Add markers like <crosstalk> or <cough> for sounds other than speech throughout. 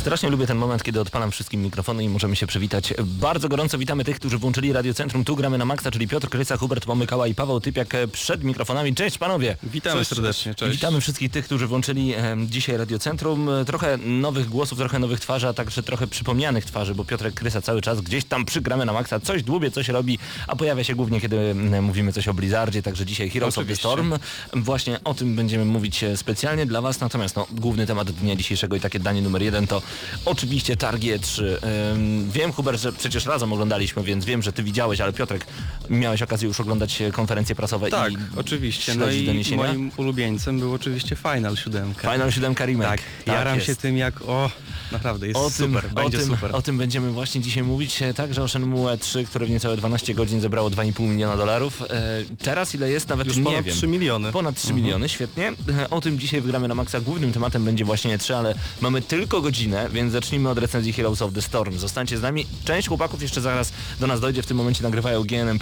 Strasznie lubię ten moment, kiedy odpalam wszystkim mikrofony i możemy się przywitać. Bardzo gorąco witamy tych, którzy włączyli Radio Centrum. Tu gramy na maksa, czyli Piotr Kryca, Hubert Pomykała i Paweł Typiak e, przed mikrofonami. Cześć panowie! Witamy Cześć. serdecznie, cześć. Witamy wszystkich tych, którzy włączyli e, dzisiaj Radio Centrum. E, Trochę nowych głosów, trochę nowych twarzy, a także trochę przypomnianych twarzy, bo Piotrek Krysa cały czas gdzieś tam przygramy na maksa, coś dłubie, coś robi, a pojawia się głównie, kiedy mówimy coś o Blizzardzie, także dzisiaj Heroes of the Oczywiście. Storm. Właśnie o tym będziemy mówić specjalnie dla Was, natomiast no, główny temat dnia dzisiejszego i takie danie numer jeden to oczywiście targi E3. Ym, wiem Hubert, że przecież razem oglądaliśmy, więc wiem, że Ty widziałeś, ale Piotrek, miałeś okazję już oglądać e, konferencje prasowe Tak, i oczywiście. No i doniesienia? moim ulubieńcem był oczywiście Final 7. Final 7 remake. Tak, jaram jest. się tym jak o, naprawdę jest O tym, super, będzie o, tym, super. o tym będziemy właśnie dzisiaj mówić. E, Także o Shenmue 3, które w niecałe 12 godzin zebrało 2,5 miliona dolarów. E, Teraz ile jest? Nawet Już nie ponad wiem. 3 miliony. Ponad 3 miliony, świetnie. O tym dzisiaj wygramy na maksa. Głównym tematem będzie właśnie 3, ale mamy tylko godzinę, więc zacznijmy od recenzji Heroes of the Storm. Zostańcie z nami. Część chłopaków jeszcze zaraz do nas dojdzie, w tym momencie nagrywają GNM+.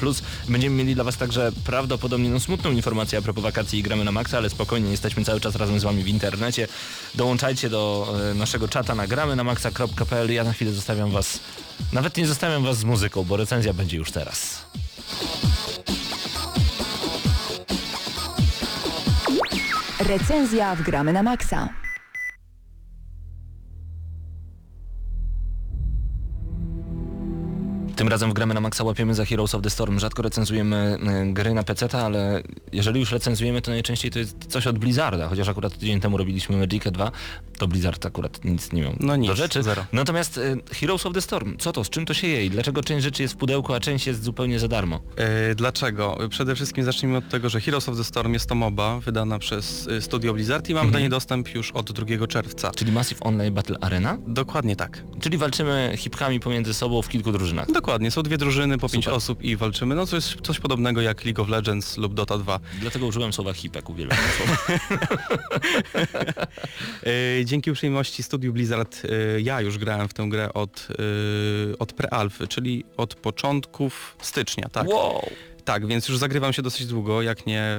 Będziemy mieli dla Was także prawdopodobnie no, smutną informację a propos wakacji i gramy na maksa, ale spokojnie, jesteśmy cały czas razem z Wami w internecie. Dołączajcie do e, naszego czata na gramy na maxa.pl. Ja na chwilę zostawiam Was, nawet nie zostawiam Was z muzyką, bo recenzja będzie już teraz. Recenzja w Gramy na Maxa. Tym razem w gramy na maksa łapiemy za Heroes of the Storm. Rzadko recenzujemy e, gry na PC, ale jeżeli już recenzujemy, to najczęściej to jest coś od Blizzarda, chociaż akurat tydzień temu robiliśmy Magic 2, to Blizzard akurat nic nie miał No nic, do rzeczy. zero. Natomiast e, Heroes of the Storm, co to, z czym to się je i dlaczego część rzeczy jest w pudełku, a część jest zupełnie za darmo? E, dlaczego? Przede wszystkim zacznijmy od tego, że Heroes of the Storm jest to MOBA wydana przez e, Studio Blizzard i mamy Mhm. do niej dostęp już od 2 czerwca. Czyli Massive Online Battle Arena? Dokładnie tak. Czyli walczymy hipkami pomiędzy sobą w kilku drużynach. Dokładnie, są dwie drużyny po pięć Super. osób i walczymy. No to jest coś podobnego jak League of Legends lub Dota 2. Dlatego użyłem słowa hipek, uwielbiam to słowo. E, <laughs> Dzięki uprzejmości Studiu Blizzard e, ja już grałem w tę grę od, e, od pre-alfy, czyli od początków stycznia, tak? Wow! Tak, więc już zagrywam się dosyć długo, jak nie...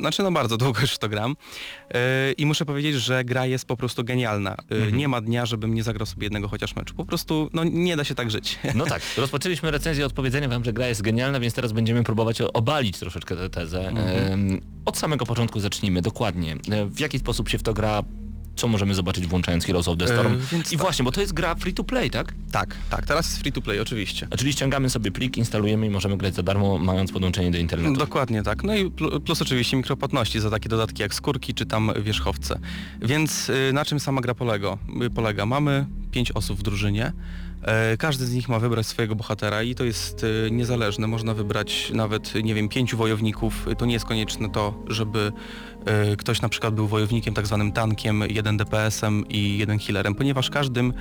Znaczy no bardzo długo już w to gram. E, I muszę powiedzieć, że gra jest po prostu genialna. E, Mhm. Nie ma dnia, żebym nie zagrał sobie jednego chociaż meczu. Po prostu no nie da się tak żyć. No tak, rozpoczęliśmy recenzję od powiedzenia wam, że gra jest genialna, więc teraz będziemy próbować obalić troszeczkę tę tezę. Em, Od samego początku zacznijmy, dokładnie. E, W jaki sposób się w to gra, co możemy zobaczyć włączając Heroes of the Storm? Więc I tak. właśnie, bo to jest gra free to play, tak? Tak, tak, teraz jest free to play oczywiście. A Czyli ściągamy sobie plik, instalujemy i możemy grać za darmo, mając podłączenie do internetu. Dokładnie tak. No i pl- plus oczywiście mikropłatności za takie dodatki jak skórki czy tam wierzchowce. Więc y, na czym sama gra polega? Y, polega? Mamy pięć osób w drużynie. E, Każdy z nich ma wybrać swojego bohatera i to jest y, niezależne. Można wybrać nawet, nie wiem, pięciu wojowników. To nie jest konieczne to, żeby y, ktoś na przykład był wojownikiem, tak zwanym tankiem, jeden DPS-em i jeden healerem, ponieważ każdym,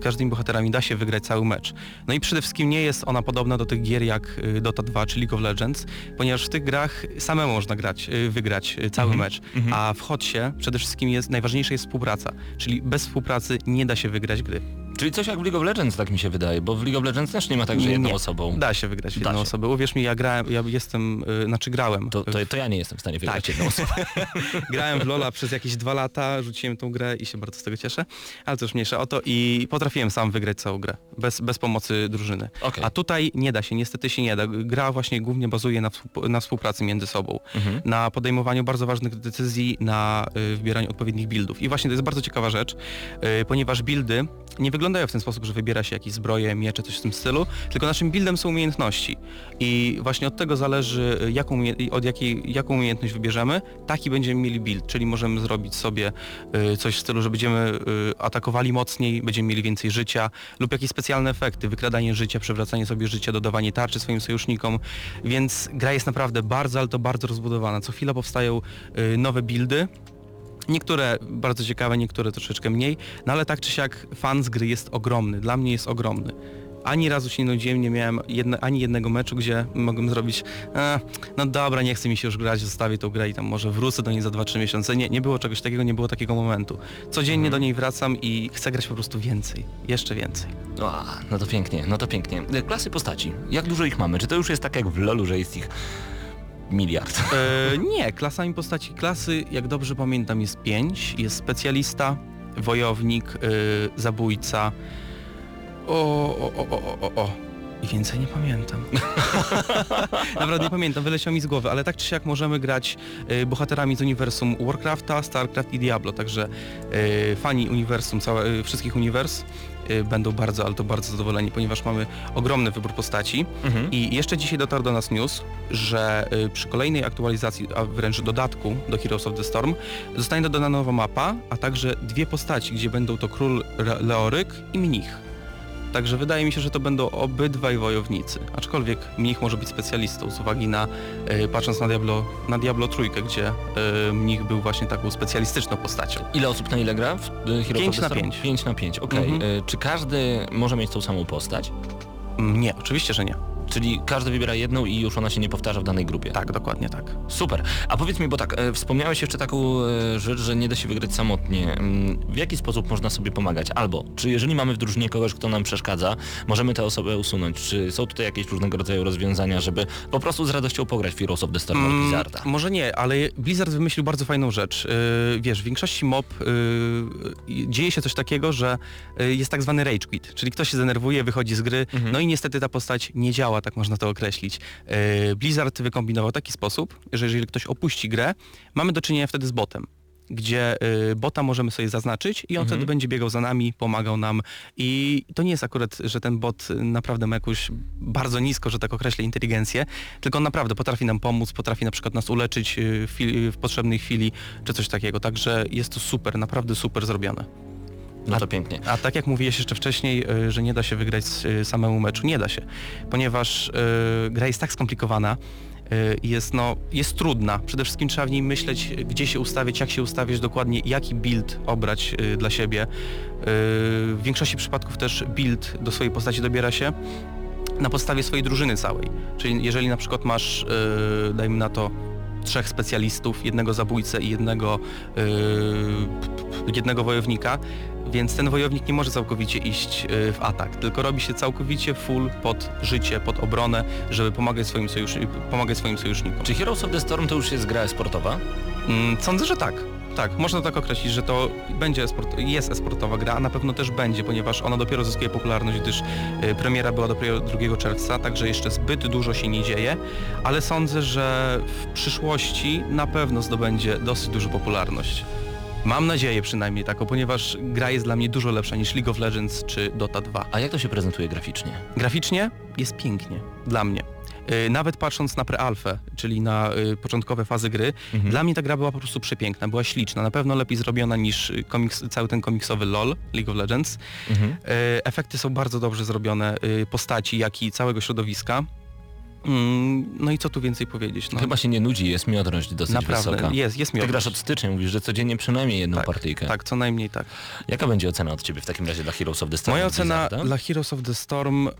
każdymi bohaterami da się wygrać cały mecz. No i przede wszystkim nie jest ona podobna do tych gier jak Dota 2 czy League of Legends, ponieważ w tych grach samemu można grać, wygrać cały Mhm, mecz, mhm. a w Hocie przede wszystkim jest, najważniejsza jest współpraca, czyli bez współpracy nie da się wygrać gry. Czyli coś jak w League of Legends, tak mi się wydaje, bo w League of Legends też nie ma tak, że jedną Nie. osobą. Da się wygrać jedną się. osobę. Uwierz mi, ja grałem, ja jestem, y, znaczy grałem. To, to, to ja nie jestem w stanie wygrać Tak. jedną osobą. <laughs> Grałem w Lola przez jakieś dwa lata, rzuciłem tą grę i się bardzo z tego cieszę, ale to już mniejsza o to i potrafiłem sam wygrać całą grę, bez, bez pomocy drużyny. Okej. A tutaj nie da się, niestety się nie da. Gra właśnie głównie bazuje na, na współpracy między sobą, Mhm. na podejmowaniu bardzo ważnych decyzji, na y, wybieraniu odpowiednich buildów. I właśnie to jest bardzo ciekawa rzecz, y, ponieważ buildy nie wyglądają wyglądają w ten sposób, że wybiera się jakieś zbroje, miecze, coś w tym stylu, tylko naszym buildem są umiejętności. I właśnie od tego zależy, jaką, od jakiej, jaką umiejętność wybierzemy, taki będziemy mieli build, czyli możemy zrobić sobie y, coś w stylu, że będziemy y, atakowali mocniej, będziemy mieli więcej życia lub jakieś specjalne efekty, wykradanie życia, przewracanie sobie życia, dodawanie tarczy swoim sojusznikom, więc gra jest naprawdę bardzo, ale to bardzo rozbudowana. Co chwila powstają y, nowe buildy, Niektóre bardzo ciekawe, niektóre troszeczkę mniej, no ale tak czy siak fan z gry jest ogromny, dla mnie jest ogromny. Ani razu się nie nudziłem, nie miałem jedne, ani jednego meczu, gdzie mogłem zrobić e, no dobra, nie chce mi się już grać, zostawię tą grę i tam może wrócę do niej za 2-3 miesiące. Nie, nie było czegoś takiego, nie było takiego momentu. Codziennie do niej wracam i chcę grać po prostu więcej, jeszcze więcej. O, no to pięknie, no to pięknie. Klasy postaci, jak dużo ich mamy? Czy to już jest tak jak w LoLu, że jest ich miliard? E, nie, klasami postaci klasy, jak dobrze pamiętam, jest pięć. Jest specjalista, wojownik, e, zabójca. O, o, o, o, o, o. I więcej nie pamiętam. <laughs> Naprawdę nie pamiętam, wyleciał mi z głowy, ale tak czy siak możemy grać e, bohaterami z uniwersum Warcrafta, Starcraft i Diablo, także e, fani uniwersum, całe, wszystkich uniwers będą bardzo, ale to bardzo zadowoleni, ponieważ mamy ogromny wybór postaci. Mhm. I jeszcze dzisiaj dotarł do nas news, że y, przy kolejnej aktualizacji, a wręcz dodatku do Heroes of the Storm zostanie dodana nowa mapa, a także dwie postaci, gdzie będą to król Leoryk i mnich. Także wydaje mi się, że to będą obydwaj wojownicy. Aczkolwiek mnich może być specjalistą z uwagi na, y, patrząc na Diablo, na Diablo trójkę, gdzie y, mnich był właśnie taką specjalistyczną postacią. Ile osób na ile gra w e, of the na Storm? pięć. 5 na 5, okej. Mhm. E, Czy każdy może mieć tą samą postać? Mm, Nie, oczywiście, że nie. Czyli każdy wybiera jedną i już ona się nie powtarza w danej grupie. Tak, dokładnie tak. Super. A powiedz mi, bo tak, e, wspomniałeś jeszcze taką e, rzecz, że nie da się wygrać samotnie. Mm, W jaki sposób można sobie pomagać? Albo, czy jeżeli mamy w drużynie kogoś, kto nam przeszkadza, możemy tę osobę usunąć? Czy są tutaj jakieś różnego rodzaju rozwiązania, żeby po prostu z radością pograć w Heroes of the Storm Mm, Blizzarda? Może nie, ale Blizzard wymyślił bardzo fajną rzecz. Yy, wiesz, w większości mob yy, dzieje się coś takiego, że yy, jest tak zwany rage quit, czyli ktoś się denerwuje, wychodzi z gry, Mhm. no i niestety ta postać nie działa, tak można to określić. Yy, Blizzard wykombinował taki sposób, że jeżeli ktoś opuści grę, mamy do czynienia wtedy z botem gdzie y, bota możemy sobie zaznaczyć i on Mhm. wtedy będzie biegał za nami, pomagał nam i to nie jest akurat, że ten bot y, naprawdę ma jakąś bardzo nisko, że tak określę, inteligencję, tylko on naprawdę potrafi nam pomóc, potrafi na przykład nas uleczyć w, chwili, w potrzebnej chwili, czy coś takiego, także jest to super, naprawdę super zrobione. No to pięknie. A tak jak mówiłeś jeszcze wcześniej, y, że nie da się wygrać y, samemu meczu, nie da się, ponieważ y, gra jest tak skomplikowana i jest, no, jest trudna. Przede wszystkim trzeba w niej myśleć, gdzie się ustawić, jak się ustawić dokładnie, jaki build obrać dla siebie. W większości przypadków też build do swojej postaci dobiera się na podstawie swojej drużyny całej. Czyli jeżeli na przykład masz, dajmy na to, trzech specjalistów, jednego zabójcę i jednego, jednego wojownika, więc ten wojownik nie może całkowicie iść y, w atak, tylko robi się całkowicie full pod życie, pod obronę, żeby pomagać swoim, sojusz, pomagać swoim sojusznikom. Czy Heroes of the Storm to już jest gra sportowa? Mm, Sądzę, że tak. Tak, można tak określić, że to będzie esport, jest esportowa gra, a na pewno też będzie, ponieważ ona dopiero zyskuje popularność, gdyż y, premiera była dopiero 2 czerwca, także jeszcze zbyt dużo się nie dzieje, ale sądzę, że w przyszłości na pewno zdobędzie dosyć dużą popularność. Mam nadzieję przynajmniej taką, ponieważ gra jest dla mnie dużo lepsza niż League of Legends czy Dota 2. A jak to się prezentuje graficznie? Graficznie jest pięknie, dla mnie. Y, Nawet patrząc na prealfę, czyli na y, początkowe fazy gry, Mhm. dla mnie ta gra była po prostu przepiękna, była śliczna, na pewno lepiej zrobiona niż komiks, cały ten komiksowy LOL, League of Legends. Mhm. Y, Efekty są bardzo dobrze zrobione, postaci, jak i całego środowiska. Mm, No i co tu więcej powiedzieć? No, Chyba się nie nudzi, jest miodność dosyć naprawdę, wysoka. jest, jest mi Ty grasz od stycznia, mówisz, że codziennie przynajmniej jedną tak, partyjkę. tak, co najmniej tak. Jaka będzie ocena od Ciebie w takim razie dla Heroes of the Storm? Moja ocena Blizzarda? dla Heroes of the Storm e,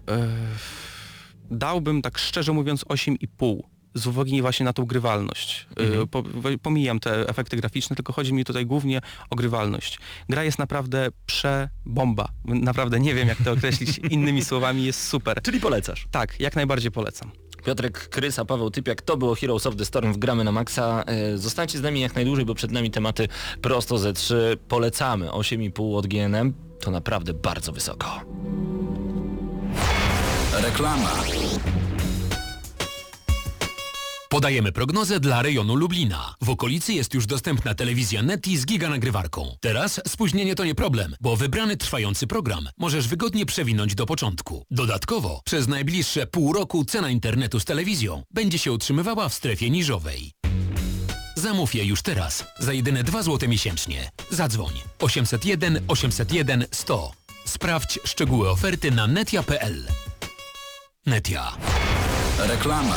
dałbym tak szczerze mówiąc 8,5 z uwagi właśnie na tą grywalność. E, Mhm. Po, pomijam te efekty graficzne, tylko chodzi mi tutaj głównie o grywalność. Gra jest naprawdę przebomba. Naprawdę nie wiem jak to określić <laughs> innymi słowami, jest super. Czyli polecasz. Tak, jak najbardziej polecam. Piotrek Krysa, Paweł Typiak, to było Heroes of the Storm w Gramy na Maxa. E, Zostańcie z nami jak najdłużej, bo przed nami tematy prosto ze 3. Polecamy 8,5 od GNM. To naprawdę bardzo wysoko. Reklama. Podajemy prognozę dla rejonu Lublina. W okolicy jest już dostępna telewizja Neti z giganagrywarką. Teraz spóźnienie to nie problem, bo wybrany trwający program możesz wygodnie przewinąć do początku. Dodatkowo, przez najbliższe pół roku cena internetu z telewizją będzie się utrzymywała w strefie niżowej. Zamów je już teraz, za jedyne 2 zł miesięcznie. Zadzwoń 801 801 100. Sprawdź szczegóły oferty na netia.pl. Netia. Reklama.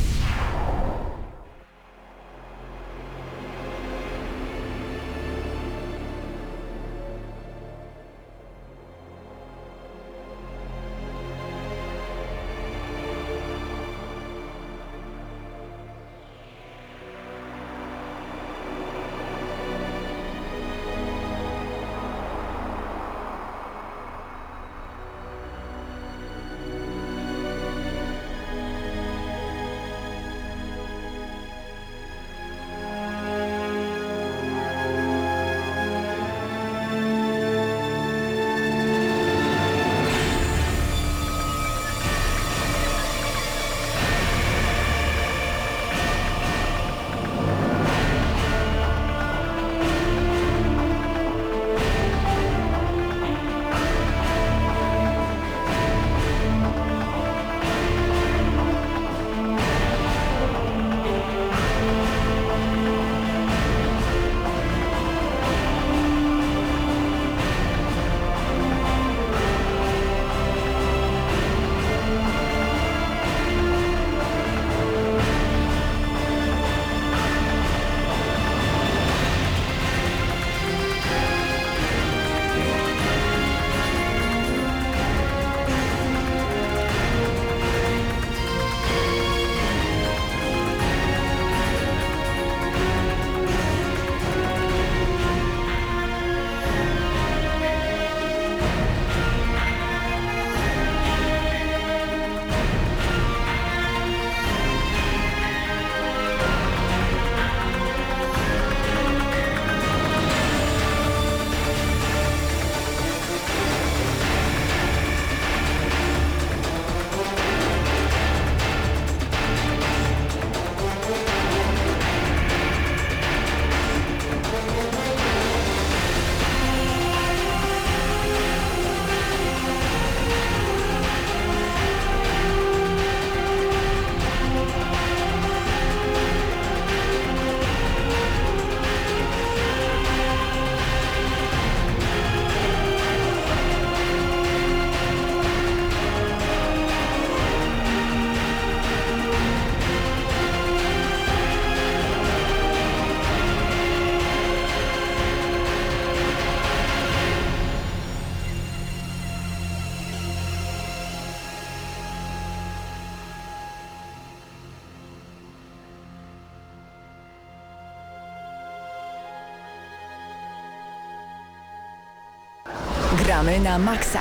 Gramy na maksa.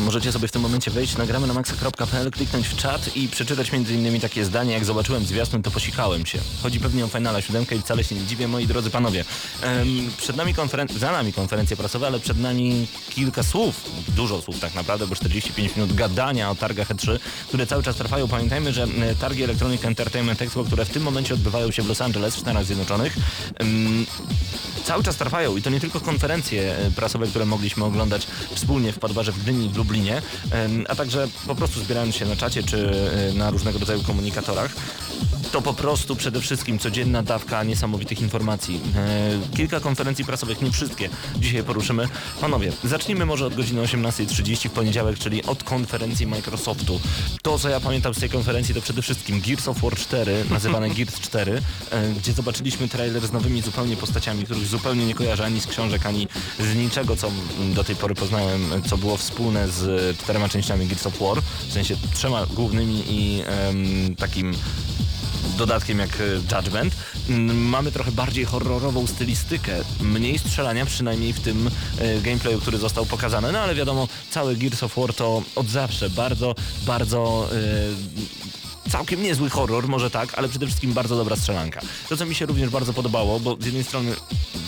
Możecie sobie w tym momencie wejść na gramy na maxa.pl, kliknąć w czat i przeczytać m.in. takie zdanie, jak zobaczyłem zwiastun, to posikałem się. Chodzi pewnie o Finala 7 i wcale się nie dziwię, moi drodzy panowie. Em, przed nami konferen- za nami konferencje prasowe, ale przed nami kilka słów, dużo słów tak naprawdę, bo 45 minut gadania o targach E3, które cały czas trwają. Pamiętajmy, że e, targi Electronic Entertainment Expo, które w tym momencie odbywają się w Los Angeles w Stanach Zjednoczonych, em, cały czas trwają i to nie tylko konferencje e, prasowe, które mogliśmy oglądać wspólnie w Padbarze w Gdyni i w Lublinie, a także po prostu zbierając się na czacie czy e, na różnego rodzaju komunikatorach. To po prostu przede wszystkim codzienna dawka niesamowitych informacji. E, kilka konferencji prasowych, nie wszystkie dzisiaj poruszymy. Panowie, zacznijmy może od godziny 18.30 w poniedziałek, czyli od konferencji Microsoftu. To, co ja pamiętam z tej konferencji, to przede wszystkim Gears of War 4, nazywane <laughs> Gears 4, e, gdzie zobaczyliśmy trailer z nowymi zupełnie postaciami, których zupełnie nie kojarzę ani z książek, ani z niczego, co do tej pory poznałem, co było wspólne z czterema częściami Gears of War, w sensie trzema głównymi i em, takim dodatkiem jak e, Judgment. Mm, Mamy trochę bardziej horrorową stylistykę, mniej strzelania, przynajmniej w tym e, gameplayu, który został pokazany. No ale wiadomo, cały Gears of War to od zawsze bardzo, bardzo e, całkiem niezły horror, może tak, ale przede wszystkim bardzo dobra strzelanka. To, co mi się również bardzo podobało, bo z jednej strony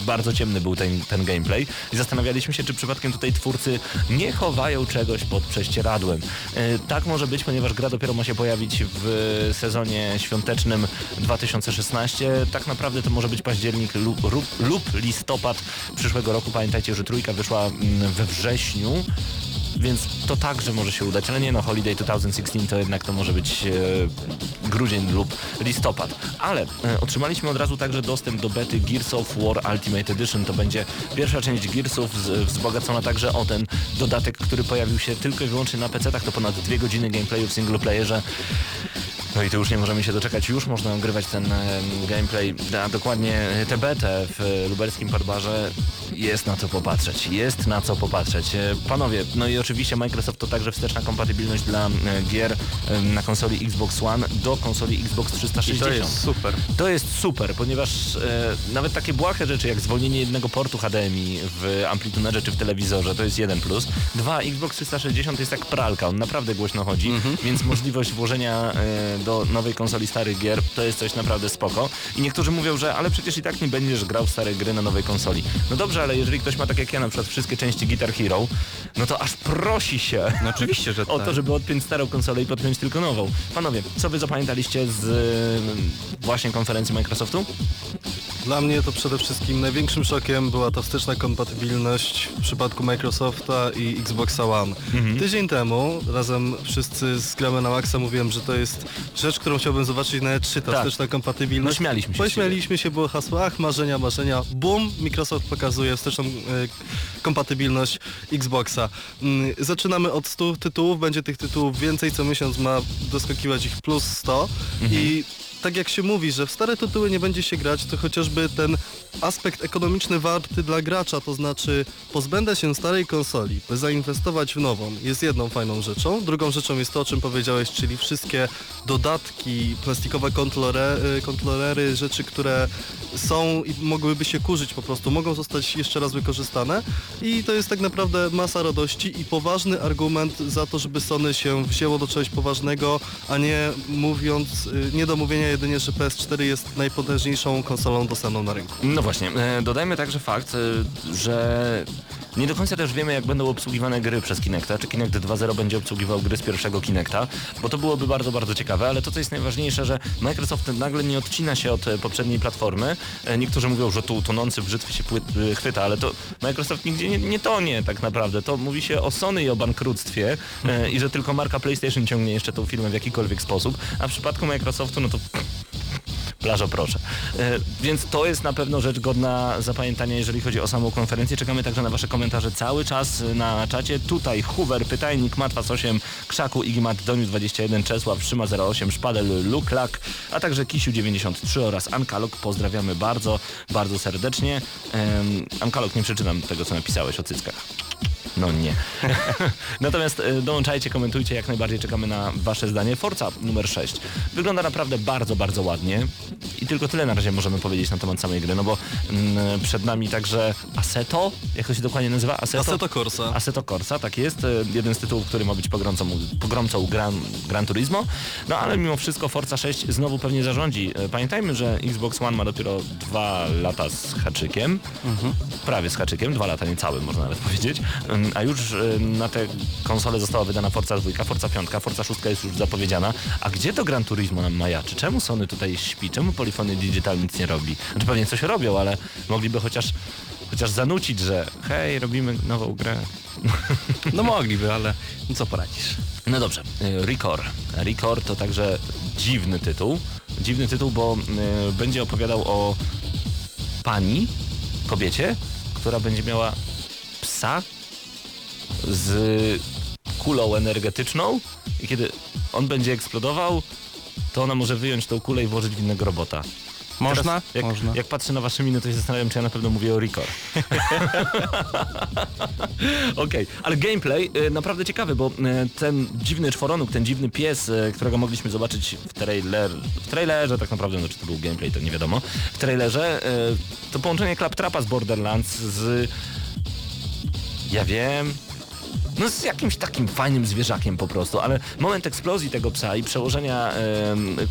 bardzo ciemny był ten, ten gameplay i zastanawialiśmy się, czy przypadkiem tutaj twórcy nie chowają czegoś pod prześcieradłem. E, tak może być, ponieważ gra dopiero ma się pojawić w sezonie świątecznym 2016. Tak naprawdę to może być październik lub, lub, lub listopad przyszłego roku. Pamiętajcie, że trójka wyszła mm, we wrześniu więc to także może się udać, ale nie no, Holiday 2016 to jednak to może być e, grudzień lub listopad. Ale e, otrzymaliśmy od razu także dostęp do bety Gears of War Ultimate Edition. To będzie pierwsza część Gearsów z, wzbogacona także o ten dodatek, który pojawił się tylko i wyłącznie na PC-tach. To ponad dwie godziny gameplayu w single playerze. No i tu już nie możemy się doczekać, już można ogrywać ten e, gameplay, a dokładnie tę betę w lubelskim Podbarze jest na co popatrzeć, jest na co popatrzeć. E, Panowie, no i oczywiście Microsoft to także wsteczna kompatybilność dla e, gier e, na konsoli Xbox One do konsoli Xbox I 360. to jest super. To jest super, ponieważ e, nawet takie błahe rzeczy jak zwolnienie jednego portu HDMI w amplitunerze czy w telewizorze to jest jeden plus. Dwa, Xbox 360 jest jak pralka, on naprawdę głośno chodzi, więc możliwość włożenia e, do nowej konsoli starych gier to jest coś naprawdę spoko. I niektórzy mówią, że ale przecież i tak nie będziesz grał w stare gry na nowej konsoli. No dobrze, ale jeżeli ktoś ma tak jak ja na przykład wszystkie części Guitar Hero, no to aż prosi się No oczywiście, że <laughs> o tak. to, żeby odpiąć starą konsolę i podpiąć tylko nową. Panowie, co wy zapamiętaliście z y, właśnie konferencji Microsoftu? Dla mnie to przede wszystkim największym szokiem była ta wsteczna kompatybilność w przypadku Microsofta i Xboxa One. Mhm. Tydzień temu razem wszyscy z Gramy na Maxa mówiłem, że to jest rzecz, którą chciałbym zobaczyć na E3, ta Tak. wsteczna kompatybilność. No śmialiśmy się Pośmialiśmy się, było hasło, ach marzenia, marzenia, bum, Microsoft pokazuje wsteczną e, kompatybilność Xboxa. Mm, zaczynamy od 100 tytułów, będzie tych tytułów więcej, co miesiąc ma doskakiwać ich plus 100 i tak jak się mówi, że w stare tytuły nie będzie się grać, to chociażby ten aspekt ekonomiczny warty dla gracza, to znaczy pozbędę się starej konsoli, by zainwestować w nową, jest jedną fajną rzeczą. Drugą rzeczą jest to, o czym powiedziałeś, czyli wszystkie dodatki, plastikowe kontrolery, kontrolery rzeczy, które są i mogłyby się kurzyć po prostu, mogą zostać jeszcze raz wykorzystane i to jest tak naprawdę masa radości i poważny argument za to, żeby Sony się wzięło do czegoś poważnego, a nie mówiąc, y, nie do mówienia jedynie, że PS4 jest najpotężniejszą konsolą dostępną na rynku. No właśnie, e, dodajmy także fakt, e, że nie do końca też wiemy jak będą obsługiwane gry przez Kinecta, czy Kinect 2.0 będzie obsługiwał gry z pierwszego Kinecta, bo to byłoby bardzo, bardzo ciekawe, ale to co jest najważniejsze, że Microsoft nagle nie odcina się od e, poprzedniej platformy. E, Niektórzy mówią, że tu tonący w brzytwie się e, chwyta, ale to Microsoft nigdzie nie, nie tonie tak naprawdę. To mówi się o Sony i o bankructwie i że tylko marka PlayStation ciągnie jeszcze tą firmę w jakikolwiek sposób, a w przypadku Microsoftu no to plażo proszę. E, więc to jest na pewno rzecz godna zapamiętania, jeżeli chodzi o samą konferencję. Czekamy także na Wasze komentarze cały czas e, na czacie. Tutaj Hoover, Pytajnik, Matwas 8, Krzaku, Igimat, Doniu 21, Czesław, Szyma 08, Szpadel, Luklak, a także Kisiu 93 oraz Ankalog. Pozdrawiamy bardzo, bardzo serdecznie. Ankalog, nie przeczytam tego, co napisałeś o cyckach. No nie. <laughs> Natomiast e, dołączajcie, komentujcie, jak najbardziej czekamy na wasze zdanie. Forza numer 6. Wygląda naprawdę bardzo, bardzo ładnie i tylko tyle na razie możemy powiedzieć na temat samej gry, no bo mm, przed nami także Assetto, jak to się dokładnie nazywa? Assetto, Assetto Corsa. Assetto Corsa, tak jest. E, Jeden z tytułów, który ma być pogromcą, pogromcą Gran, Gran Turismo. No ale mimo wszystko Forza 6 znowu pewnie zarządzi. E, Pamiętajmy, że Xbox One ma dopiero dwa lata z haczykiem. Prawie z haczykiem, dwa lata niecałe można nawet powiedzieć. A już y, na te konsole została wydana Forza 2, Forza 5, Forza 6 jest już zapowiedziana. A gdzie to Gran Turismo nam majaczy? Czemu Sony tutaj śpi? Czemu Polyphony Digital nic nie robi? Znaczy pewnie coś robią, ale mogliby chociaż, chociaż zanucić, że hej, robimy nową grę. <laughs> No mogliby, ale no co poradzisz. No dobrze, y, Record. Record to także dziwny tytuł. Dziwny tytuł, bo y, będzie opowiadał o pani, kobiecie, która będzie miała psa z kulą energetyczną i kiedy on będzie eksplodował, to ona może wyjąć tą kulę i włożyć w innego robota. Można? Teraz, jak, Można. jak patrzę na wasze miny, to się zastanawiam, czy ja na pewno mówię o Record. <laughs> Okej, ale gameplay y, naprawdę ciekawy, bo y, ten dziwny czworonóg, ten dziwny pies, y, którego mogliśmy zobaczyć w, trailer, w trailerze, tak naprawdę, no czy to był gameplay, to nie wiadomo. W trailerze to połączenie Claptrapa z Borderlands z... Ja wiem, no z jakimś takim fajnym zwierzakiem po prostu, ale moment eksplozji tego psa i przełożenia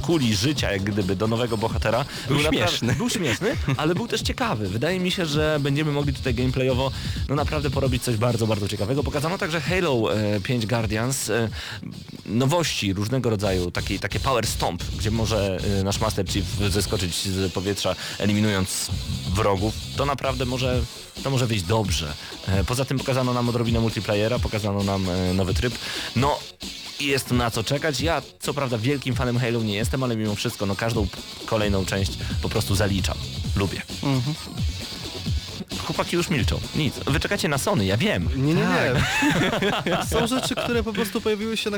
kuli życia jak gdyby do nowego bohatera Był naprawdę- śmieszny. był śmieszny, ale był też ciekawy. Wydaje mi się, że będziemy mogli tutaj gameplayowo no naprawdę porobić coś bardzo, bardzo ciekawego. Pokazano także Halo e, 5 Guardians, e, nowości różnego rodzaju, takie, takie power stomp, gdzie może e, nasz Master Chief zeskoczyć z powietrza, eliminując wrogów. To naprawdę może, to może wyjść dobrze. E, Poza tym pokazano nam odrobinę multiplayera, pokazano nam e, nowy tryb. No jest na co czekać. Ja co prawda wielkim fanem Halo nie jestem, ale mimo wszystko no każdą kolejną część po prostu zaliczam. Lubię. Chłopaki już milczą. Nic. Wy czekacie na Sony, ja wiem. Nie, nie, Tak. nie. <laughs> Są rzeczy, które po prostu pojawiły się na,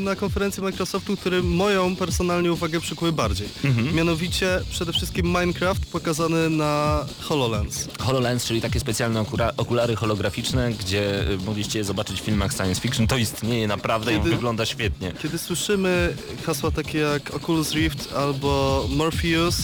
na konferencji Microsoftu, które moją personalnie uwagę przykuły bardziej. Mhm. Mianowicie przede wszystkim Minecraft pokazany na HoloLens. HoloLens, czyli takie specjalne okulary holograficzne, gdzie y, mogliście je zobaczyć w filmach science fiction. To istnieje naprawdę i Kiedy- wygląda świetnie. Kiedy słyszymy hasła takie jak Oculus Rift albo Morpheus,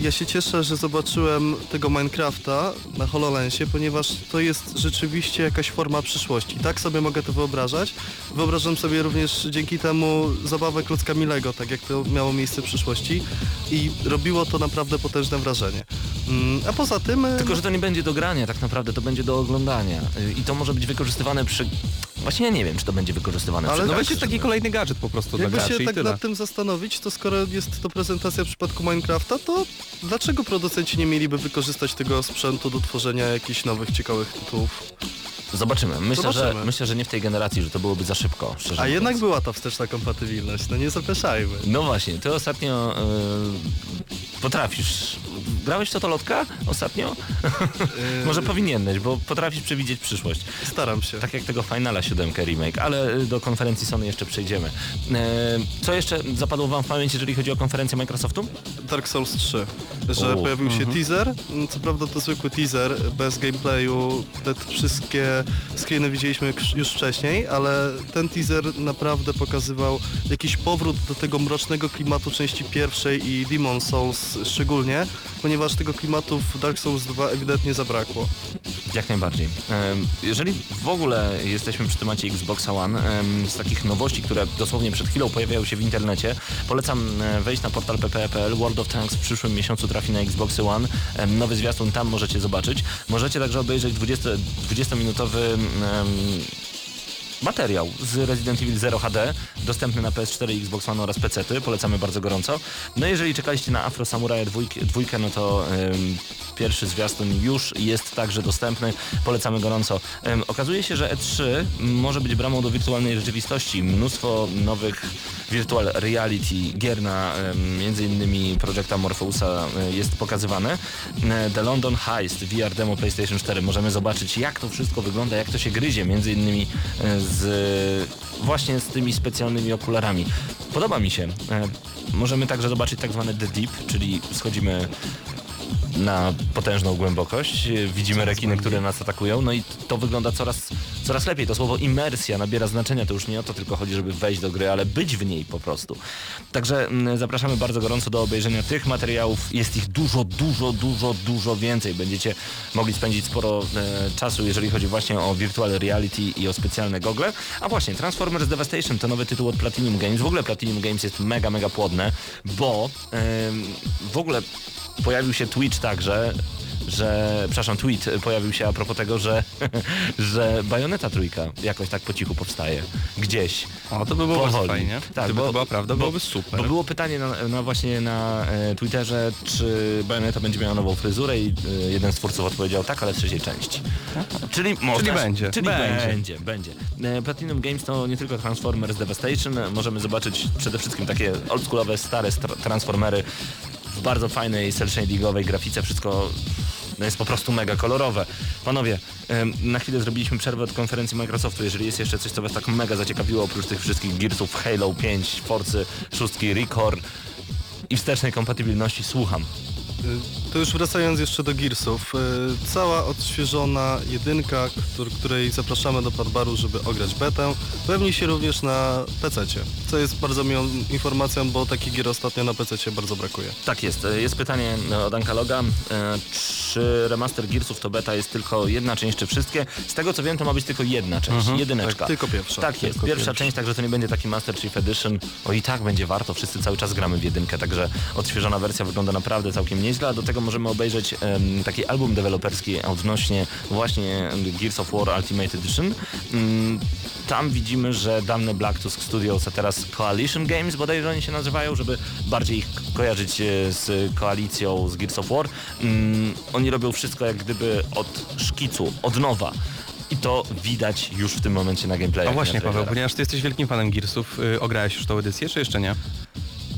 ja się cieszę, że zobaczyłem tego Minecrafta na HoloLensie, ponieważ to jest rzeczywiście jakaś forma przyszłości. Tak sobie mogę to wyobrażać. Wyobrażam sobie również dzięki temu zabawę klockami Lego, tak jak to miało miejsce w przyszłości i robiło to naprawdę potężne wrażenie. Mm, A poza tym... Tylko, że to nie będzie do grania, tak naprawdę to będzie do oglądania. Y, I to może być wykorzystywane przy... Właśnie ja nie wiem, czy to będzie wykorzystywane Ale. No tak, będzie taki kolejny gadżet po prostu dla Jakby graczy się i tak tyle. nad tym zastanowić, to skoro jest to prezentacja w przypadku Minecrafta, to dlaczego producenci nie mieliby wykorzystać tego sprzętu do tworzenia jakichś nowych, ciekawych tytułów? Zobaczymy. Myślę, Że, Zobaczymy. myślę, że nie w tej generacji, że to byłoby za szybko, A mówiąc. jednak była ta wsteczna kompatybilność, no nie zapeszajmy. No właśnie, ty ostatnio y, potrafisz... Grałeś w Totolotka ostatnio? <laughs> Może powinieneś, bo potrafisz przewidzieć przyszłość. Staram się. Tak jak tego Finala 7 remake, ale y, do konferencji Sony jeszcze przejdziemy. E, co jeszcze zapadło wam w pamięć, jeżeli chodzi o konferencję Microsoftu? Dark Souls 3, że U, pojawił się teaser, Mm, co prawda to zwykły teaser, bez gameplayu, te wszystkie screeny widzieliśmy już wcześniej, ale ten teaser naprawdę pokazywał jakiś powrót do tego mrocznego klimatu części pierwszej i Demon Souls szczególnie, ponieważ tego klimatu w Dark Souls 2 ewidentnie zabrakło. Jak najbardziej. Jeżeli w ogóle jesteśmy przy temacie Xboxa One, z takich nowości, które dosłownie przed chwilą pojawiają się w internecie, polecam e, wejść na portal pp.pl. World of Tanks w przyszłym miesiącu trafi na Xboxy One. Nowy zwiastun tam możecie zobaczyć. Możecie także obejrzeć 20, 20-minutowy em, materiał z Resident Evil 0 HD, dostępny na PS4, Xbox One oraz PC. -ty. Polecamy bardzo gorąco. No jeżeli czekaliście na Afro Samurai dwójkę, dwójkę no to ym, pierwszy zwiastun już jest także dostępny. Polecamy gorąco. Okazuje się, że E3 może być bramą do wirtualnej rzeczywistości. Mnóstwo nowych virtual reality gier na innymi Projecta Morpheusa y, jest pokazywane. Y, The London Heist, VR demo PlayStation 4. Możemy zobaczyć jak to wszystko wygląda, jak to się gryzie innymi y, z właśnie z tymi specjalnymi okularami. Podoba mi się. E, Możemy także zobaczyć tak zwane The Deep, czyli schodzimy na potężną głębokość. E, Widzimy rekiny, które nas atakują, no i to wygląda coraz, coraz lepiej. To słowo imersja nabiera znaczenia, to już nie o to tylko chodzi, żeby wejść do gry, ale być w niej po prostu. Także mm, zapraszamy bardzo gorąco do obejrzenia tych materiałów. Jest ich dużo, dużo, dużo, dużo więcej. Będziecie mogli spędzić sporo e, czasu, jeżeli chodzi właśnie o virtual reality i o specjalne gogle. A właśnie, Transformers Devastation to nowy tytuł od Platinum Games. W ogóle Platinum Games jest mega, mega płodne, bo em, w ogóle pojawił się Twitch także, że, przepraszam, tweet pojawił się a propos tego, że, <laughs> że Bajoneta trójka jakoś tak po cichu powstaje. Gdzieś. O, to by było bardzo Powoli. fajnie. Tak, Gdyby bo- to była prawda, bo- byłoby super. Bo było pytanie na, na właśnie na e, Twitterze, czy Bajoneta będzie miała nową fryzurę i e, jeden z twórców odpowiedział tak, ale w trzeciej części. Czyli można, będzie. Czyli Będzie. będzie, będzie. E, Platinum Games to nie tylko Transformers Devastation, możemy zobaczyć przede wszystkim takie oldschoolowe, stare Transformery w bardzo fajnej cel shadingowej grafice, wszystko no jest po prostu mega kolorowe. Panowie, na chwilę zrobiliśmy przerwę od konferencji Microsoftu. Jeżeli jest jeszcze coś, co was tak mega zaciekawiło, oprócz tych wszystkich Gearsów, Halo 5, Forcy, 6, Record i wstecznej kompatybilności, słucham. To już wracając jeszcze do Gearsów, y, cała odświeżona jedynka, któr, której zapraszamy do Padbaru, żeby ograć betę, pewni się również na PC-cie, co jest bardzo miłą informacją, bo taki gier ostatnio na PC-cie bardzo brakuje. Tak jest. Jest pytanie od Ankaloga, e, czy remaster Gearsów to beta jest tylko jedna część, czy wszystkie? Z tego co wiem, to ma być tylko jedna część, jedyneczka. tak, tylko pierwsza. Tak jest, Tylko pierwsza pierwsza. część, także to nie będzie taki Master Chief Edition. O i tak będzie warto, wszyscy cały czas gramy w jedynkę, także odświeżona wersja wygląda naprawdę całkiem nieźle, a do tego możemy obejrzeć em, taki album deweloperski odnośnie właśnie Gears of War Ultimate Edition. Mm, tam widzimy, że dawne Black Tusk Studios, a teraz Coalition Games bodajże oni się nazywają, żeby bardziej ich kojarzyć e, z koalicją z Gears of War. Mm, oni robią wszystko jak gdyby od szkicu, od nowa. I to widać już w tym momencie na gameplayu. A właśnie Paweł, ponieważ ty jesteś wielkim fanem Gearsów, y, ograłeś już tą edycję, czy jeszcze nie?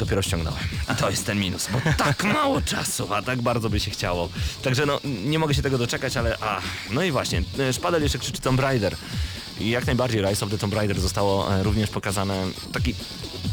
Dopiero ściągnąłem. To jest ten minus, bo tak mało czasu, a tak bardzo by się chciało. Także no, nie mogę się tego doczekać, ale a, no i właśnie, e, Szpadel jeszcze krzyczy Tomb Raider. I jak najbardziej Rise of the Tomb Raider zostało e, również pokazane taki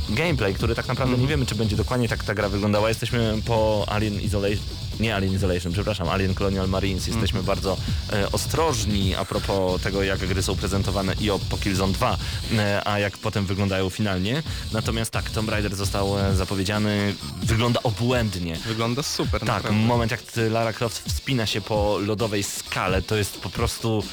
gameplay, który tak naprawdę nie wiemy, czy będzie dokładnie tak ta gra wyglądała. Jesteśmy po Alien Isolation, nie Alien Isolation, przepraszam, Alien Colonial Marines. Jesteśmy bardzo e, ostrożni a propos tego, jak gry są prezentowane i o po Killzone 2, e, a jak potem wyglądają finalnie. Natomiast tak, Tomb Raider został e, zapowiedziany, wygląda obłędnie. Wygląda super, Tak, naprawdę. moment jak Lara Croft wspina się po lodowej skale, to jest po prostu...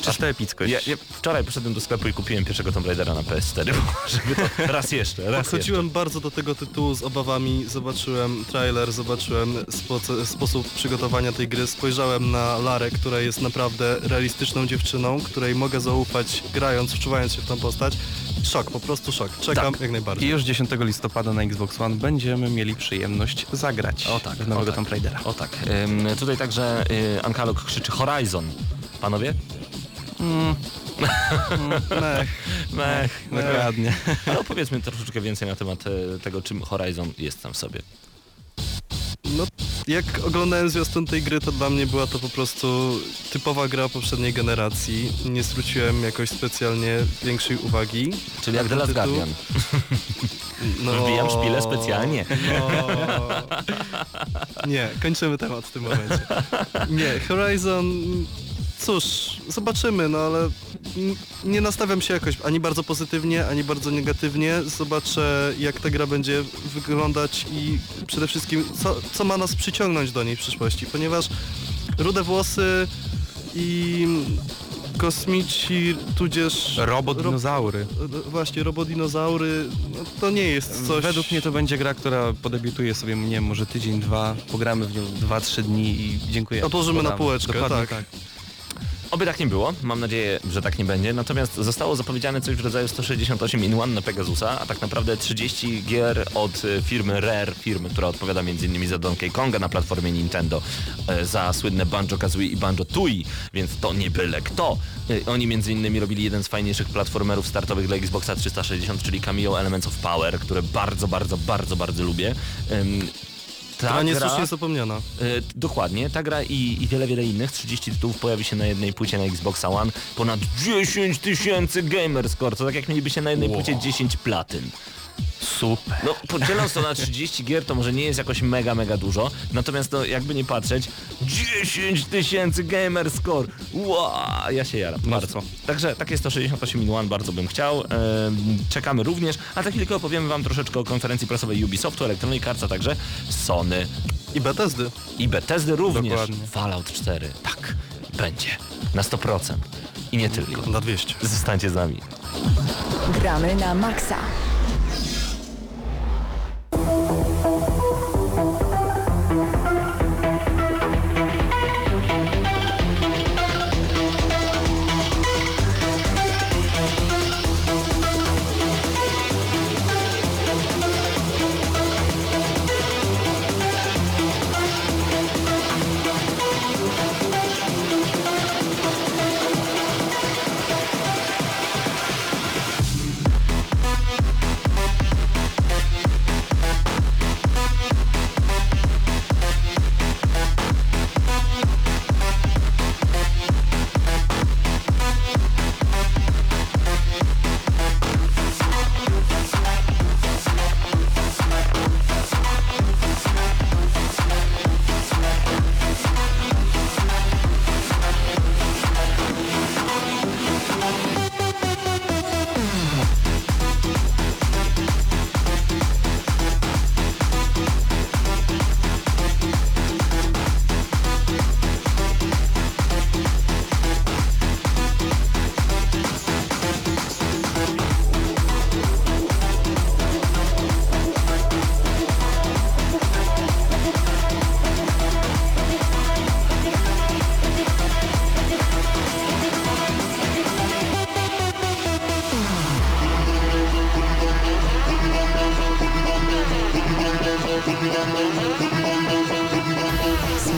Czysta epickość. Ja, ja wczoraj poszedłem do sklepu i kupiłem pierwszego Tomb Raidera na PS4, <laughs> żeby to raz jeszcze, raz jeszcze. Podchodziłem bardzo do tego tytułu z obawami, zobaczyłem trailer, zobaczyłem spo- sposób przygotowania tej gry, spojrzałem na Larę, która jest naprawdę realistyczną dziewczyną, której mogę zaufać grając, wczuwając się w tą postać. Szok, po prostu szok. Czekam Tak. jak I najbardziej. już 10 listopada na Xbox One będziemy mieli przyjemność zagrać O tak, w nowego o tak. Tomb Raidera. O tak. Ym, tutaj także y, Ankalog krzyczy Horizon. Panowie? <laughs> Mech. Mech. Dokładnie. <laughs> Ale opowiedzmy troszeczkę więcej na temat e, tego, czym Horizon jest tam w sobie. No, jak oglądałem zwiastun tej gry, to dla mnie była to po prostu typowa gra poprzedniej generacji. Nie zwróciłem jakoś specjalnie większej uwagi. Czyli jak The ten Last tytuł. Guardian. <laughs> No, Wbijam szpilę specjalnie. No. Nie, kończymy temat w tym momencie. Nie, Horizon, cóż, zobaczymy, no ale nie nastawiam się jakoś ani bardzo pozytywnie, ani bardzo negatywnie. Zobaczę jak ta gra będzie wyglądać i przede wszystkim co, co ma nas przyciągnąć do niej w przyszłości, ponieważ rude włosy i kosmici, tudzież... Robot dinozaury. Ro- Właśnie, robodinozaury, no, to nie jest coś... Według mnie to będzie gra, która podebiutuje sobie, nie wiem, może tydzień, dwa, pogramy w nią dwa, trzy dni i dziękuję. Odłożymy na półeczkę, Dokładnie tak. Oby tak nie było, mam nadzieję, że tak nie będzie, natomiast zostało zapowiedziane coś w rodzaju 168 in one na Pegasusa, a tak naprawdę 30 gier od e, firmy Rare, firmy, która odpowiada m.in. za Donkey Konga na platformie Nintendo, e, za słynne Banjo-Kazooie i Banjo-Tooie, więc to nie byle kto. E, Oni m.in. robili jeden z fajniejszych platformerów startowych dla Xboxa 360, czyli Cameo Elements of Power, które bardzo, bardzo, bardzo, bardzo lubię. Ta gra- niesłusznie zapomniana. E, dokładnie, ta gra i, i wiele, wiele innych, 30 tytułów pojawi się na jednej płycie na Xbox One, ponad 10 tysięcy gamer score, to tak jak mielibyście na jednej płycie 10 platyn. Super. No, podzieląc to na 30 gier, to może nie jest jakoś mega, mega dużo, natomiast to jakby nie patrzeć, 10 tysięcy gamer score, wow, ja się jaram, bardzo. Także takie 168 in one bardzo bym chciał, Em, czekamy również, a za chwilkę opowiemy wam troszeczkę o konferencji prasowej Ubisoftu, Electronic Arts, a także Sony I Bethesdy. i Bethesdy również. Dokładnie. Fallout 4. Tak, będzie. Na 100%. I nie tylko. Na 200. Zostańcie z nami. Gramy na maksa.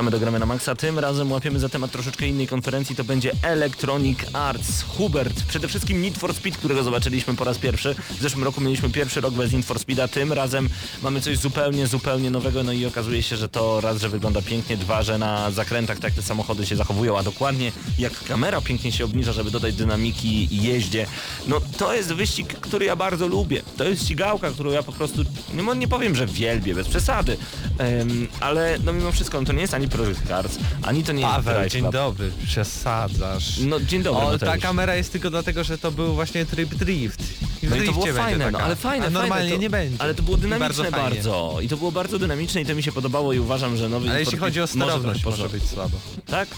Wracamy do Gramy na Maxa. Tym razem łapiemy za temat troszeczkę innej konferencji. To będzie Electronic Arts. Hubert, przede wszystkim Need for Speed, którego zobaczyliśmy po raz pierwszy. W zeszłym roku mieliśmy pierwszy rok bez Need for Speeda. Tym razem mamy coś zupełnie, zupełnie nowego. No i okazuje się, że to raz, że wygląda pięknie, dwa, że na zakrętach tak te samochody się zachowują, a dokładnie jak kamera pięknie się obniża, żeby dodać dynamiki jeździe. No to jest wyścig, który ja bardzo lubię. To jest ścigałka, którą ja po prostu, mo- nie powiem, że wielbię, bez przesady. Em, ale no mimo wszystko, no to nie jest ani Project Cars, ani to nie jest Paweł, Drive dzień Club. dobry, przesadzasz. No dzień dobry, o, ta kamera jest tylko dlatego, że to był właśnie tryb drift. I No i to było fajne, no ale fajne, A normalnie fajne, to, nie będzie. Ale to było I dynamiczne bardzo. bardzo. I to było bardzo dynamiczne i to mi się podobało i uważam, że nowy Ale jeśli chodzi o sterowność, może porządku. być słabo. Tak?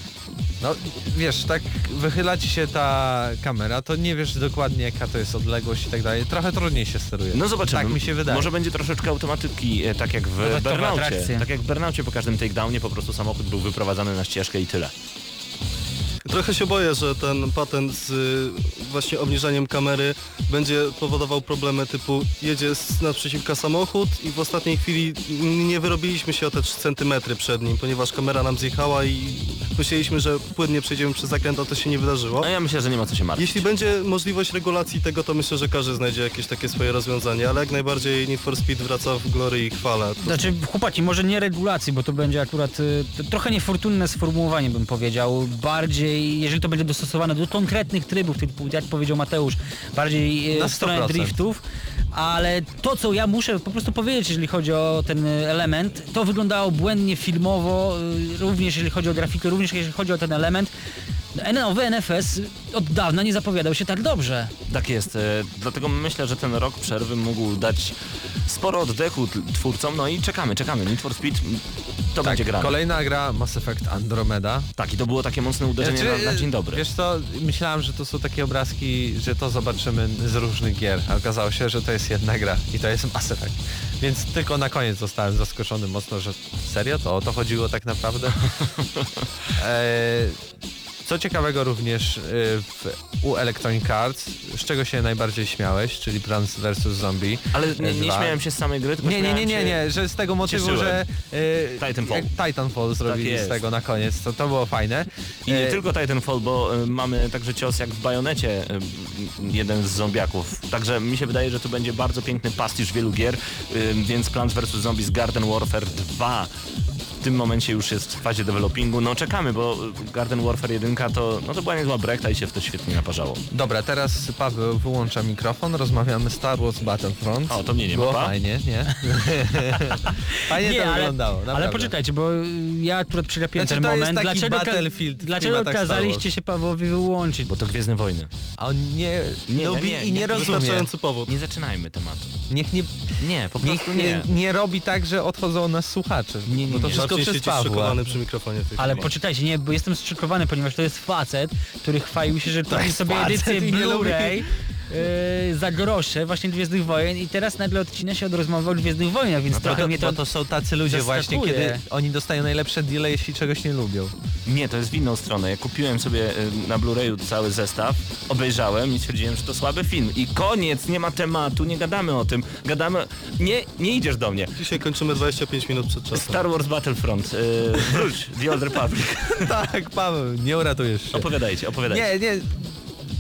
No wiesz, tak wychyla ci się ta kamera, to nie wiesz dokładnie jaka to jest odległość i tak dalej. Trochę trudniej się steruje. No zobaczymy. Tak mi się wydaje. Może będzie troszeczkę automatyki, e, tak jak w atrakcje. Tak jak w Burnaucie po każdym takedownie po prostu samochód był wyprowadzany na ścieżkę i tyle. Trochę się boję, że ten patent z y, właśnie obniżaniem kamery będzie powodował problemy typu jedzie z naprzeciwka samochód i w ostatniej chwili nie wyrobiliśmy się o te 3 cm przed nim, ponieważ kamera nam zjechała i myśleliśmy, że płynnie przejdziemy przez zakręt, a to się nie wydarzyło. No ja myślę, że nie ma co się martwić. Jeśli będzie możliwość regulacji tego, to myślę, że każdy znajdzie jakieś takie swoje rozwiązanie, ale jak najbardziej Need for Speed wraca w glory i chwale. Znaczy, chłopaki, może nie regulacji, bo to będzie akurat y, to trochę niefortunne sformułowanie, bym powiedział. Bardziej, jeżeli to będzie dostosowane do konkretnych trybów, typu, jak powiedział Mateusz, bardziej w stronę 100%. driftów, ale to, co ja muszę po prostu powiedzieć, jeżeli chodzi o ten element, to wyglądało błędnie filmowo, y, również jeżeli chodzi o grafikę, również jeżeli chodzi o ten element. Nowy NFS od dawna nie zapowiadał się tak dobrze. Tak jest, e, dlatego myślę, że ten rok przerwy mógł dać sporo oddechu twórcom, no i czekamy, czekamy. Need for Speed to tak, będzie gra. kolejna gra Mass Effect Andromeda. Tak, i to było takie mocne uderzenie Znaczy, na, na dzień dobry. Wiesz co, myślałem, że to są takie obrazki, że to zobaczymy z różnych gier, a okazało się, że to jest jedna gra i to jest Mass Effect. Więc tylko na koniec zostałem zaskoczony mocno, że serio to o to chodziło tak naprawdę. <laughs> e, co ciekawego również e, w, u Electronic Arts, z czego się najbardziej śmiałeś, czyli Plants vs. Zombie. Ale nie, nie Dwa. śmiałem się z samej gry, tylko Nie, nie, nie, nie, nie, że z tego motywu, cieszyłem. że e, Titanfall. jak Titanfall zrobili jest. z tego na koniec, to to było fajne. I nie E, tylko Titanfall, bo y, mamy także cios jak w Bajonecie, y, jeden z zombiaków. Także mi się wydaje, że tu będzie bardzo piękny pastisz wielu gier, y, więc Plants vs. Zombies Garden Warfare 2 w tym momencie już jest w fazie developingu. No czekamy, bo Garden Warfare 1 to, no to była niezła brekta i się w to świetnie naparzało. Dobra, teraz Paweł wyłącza mikrofon, rozmawiamy Star Wars Battlefront. O, to mnie nie Było ma. fajnie, nie? <laughs> fajnie to ale, wyglądało, ale naprawdę. poczekajcie, bo ja akurat przegapiłem Znaczy, ten to jest moment. taki Dlaczego, Battlefield dlaczego kazaliście się Pawłowi wyłączyć? Bo to Gwiezdne Wojny. A on nie, Nie, lubi nie, nie, i nie, nie, rozumie. Powód. Nie zaczynajmy tematu. Niech nie, Nie, po niech prostu nie, nie. nie robi tak, że odchodzą od nas słuchacze. Nie, nie, bo to nie. wszystko Marcin przez Pawła. przy mikrofonie w tej Ale chwili. poczekajcie, nie, bo jestem zszokowany, ponieważ to jest facet, który chwalił się, że kupi jest sobie facet edycję i nie lubi- Blu-ray yy, za grosze właśnie Gwiezdnych Wojen i teraz nagle odcina się od rozmowy o Gwiezdnych Wojnach, więc Bo trochę to, mnie to... bo to są tacy ludzie właśnie, zaskakuje. kiedy oni dostają najlepsze deale, jeśli czegoś nie lubią. Nie, to jest w inną stronę. Ja kupiłem sobie y, na Blu-rayu cały zestaw, obejrzałem i stwierdziłem, że to słaby film. I koniec, nie ma tematu, nie gadamy o tym. Gadamy... Nie, nie idziesz do mnie. Dzisiaj kończymy 25 minut przed czasem. Star Wars Battlefront. Yy, wróć, The Old Republic. <laughs> tak, Paweł, nie uratujesz się. Opowiadajcie, opowiadajcie. Nie, nie.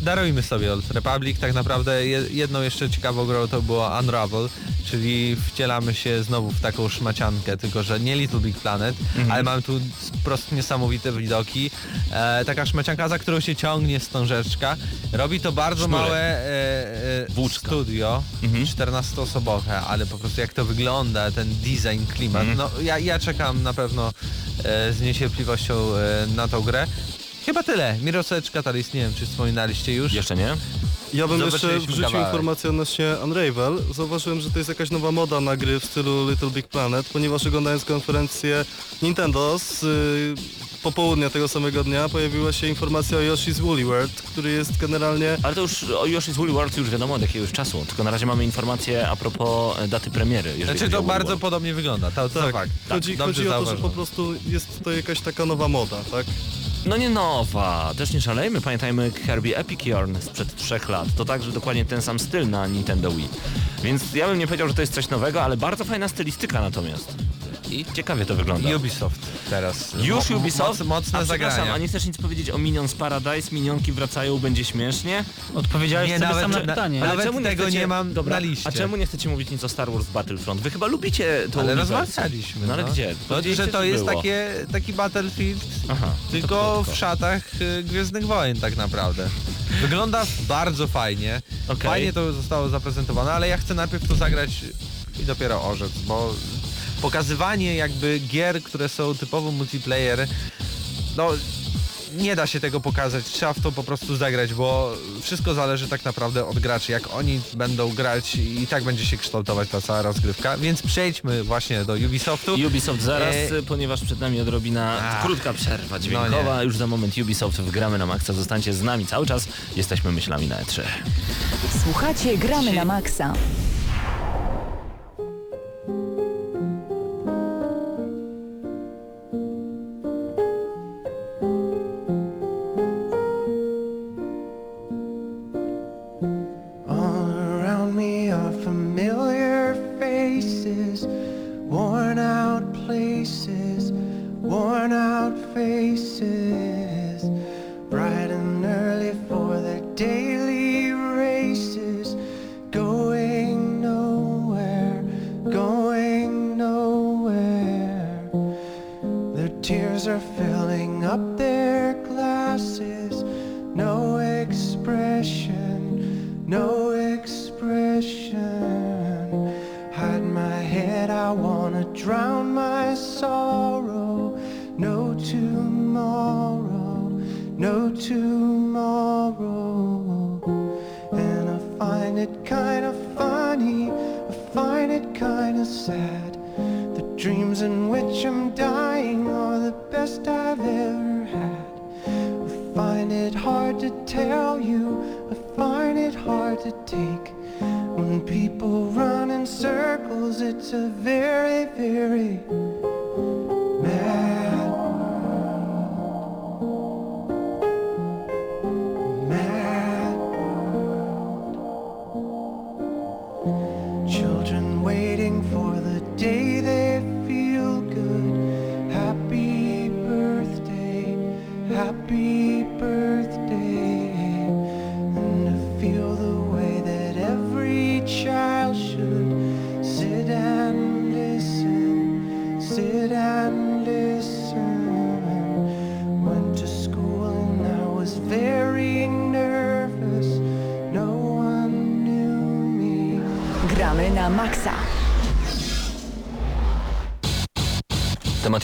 Darujmy sobie Old Republic. Tak naprawdę je- jedną jeszcze ciekawą grą to było Unravel, czyli wcielamy się znowu w taką szmaciankę, tylko że nie Little Big Planet, ale mamy tu po prostu niesamowite widoki. E, taka szmacianka, za którą się ciągnie stążeczka. Robi to bardzo Sznurek. małe e, e, studio, 14-osobowe, ale po prostu jak to wygląda, ten design, klimat. No ja, ja czekam na pewno e, z niecierpliwością e, na tą grę. Chyba tyle. Miroseczka Catalyst, nie wiem czy wspominaliście już. Jeszcze nie? Ja bym jeszcze wrzucił kawałek. informację odnośnie Unravel. Zauważyłem, że to jest jakaś nowa moda na gry w stylu Little Big Planet, ponieważ oglądając konferencję Nintendo z y, popołudnia tego samego dnia pojawiła się informacja o Yoshi's Woolly World, który jest generalnie Ale to już o Yoshi's Woolly World już wiadomo od jakiegoś czasu, tylko na razie mamy informacje a propos e, daty premiery. Znaczy to bardzo World. podobnie wygląda, to, to tak, fakt. chodzi, Dobrze chodzi o to, że po prostu jest to jakaś taka nowa moda, tak? No nie nowa, też nie szalejmy, pamiętajmy Kirby Epic Yarn sprzed trzech lat. To także dokładnie ten sam styl na Nintendo Wii. Więc ja bym nie powiedział, że to jest coś nowego, ale bardzo fajna stylistyka natomiast. I ciekawie to wygląda. Ubisoft teraz. Już Mo- Ubisoft? Moc, mocne a zagrania. a nie chcesz nic powiedzieć o Minions Paradise? Minionki wracają, będzie śmiesznie? Odpowiedziałeś Nie, sobie nawet- sam na na- pytanie. ale- Nawet tego nie mam na liście. A czemu nie chcecie mówić nic o Star Wars Battlefront? Wy chyba lubicie to Ale rozmawialiśmy. No ale gdzie? No, Powiedzieliście, że to jest było. takie, taki Battlefield, Aha, tylko w szatach y, Gwiezdnych Wojen tak naprawdę. Wygląda bardzo fajnie. Okej. Fajnie to zostało zaprezentowane, ale ja chcę najpierw to zagrać i dopiero orzec, bo pokazywanie jakby gier, które są typowo multiplayer, no nie da się tego pokazać, trzeba w to po prostu zagrać, bo wszystko zależy tak naprawdę od graczy, jak oni będą grać i tak będzie się kształtować ta cała rozgrywka, więc przejdźmy właśnie do Ubisoftu. Ubisoft zaraz, E, ponieważ przed nami odrobina Ach. krótka przerwa No dźwiękowa. Już za moment Ubisoft wgramy na maksa. Zostańcie z nami cały czas. Jesteśmy myślami na E E3. Słuchacie Gramy na Maxa. To take. When people run in circles, it's a very, very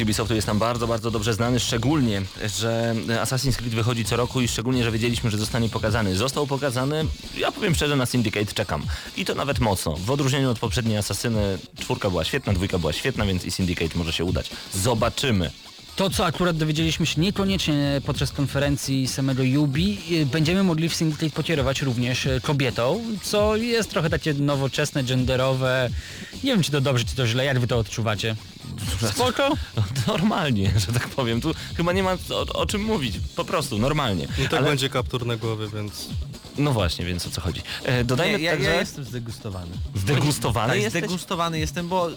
Ubisoftu jest nam bardzo, bardzo dobrze znany, szczególnie, że Assassin's Creed wychodzi co roku i szczególnie, że wiedzieliśmy, że zostanie pokazany. Został pokazany, ja powiem szczerze, na Syndicate czekam. I to nawet mocno. W odróżnieniu od poprzedniej Asasyny, czwórka była świetna, dwójka była świetna, więc i Syndicate może się udać. Zobaczymy. To, co akurat dowiedzieliśmy się niekoniecznie podczas konferencji samego Yubi, y, będziemy mogli w Syndicate pokierować również y, kobietą, co jest trochę takie nowoczesne, genderowe. Nie wiem, czy to dobrze, czy to źle, jak wy to odczuwacie? Spoko? Normalnie, <laughs> że tak powiem. Tu chyba nie ma o, o czym mówić. Po prostu, normalnie. I tak Ale- będzie kaptur na głowie, więc No właśnie, więc o co chodzi. E, dodajmy Nie, ja, także... ja jestem zdegustowany. Zdegustowany tak, jesteś? zdegustowany jestem, bo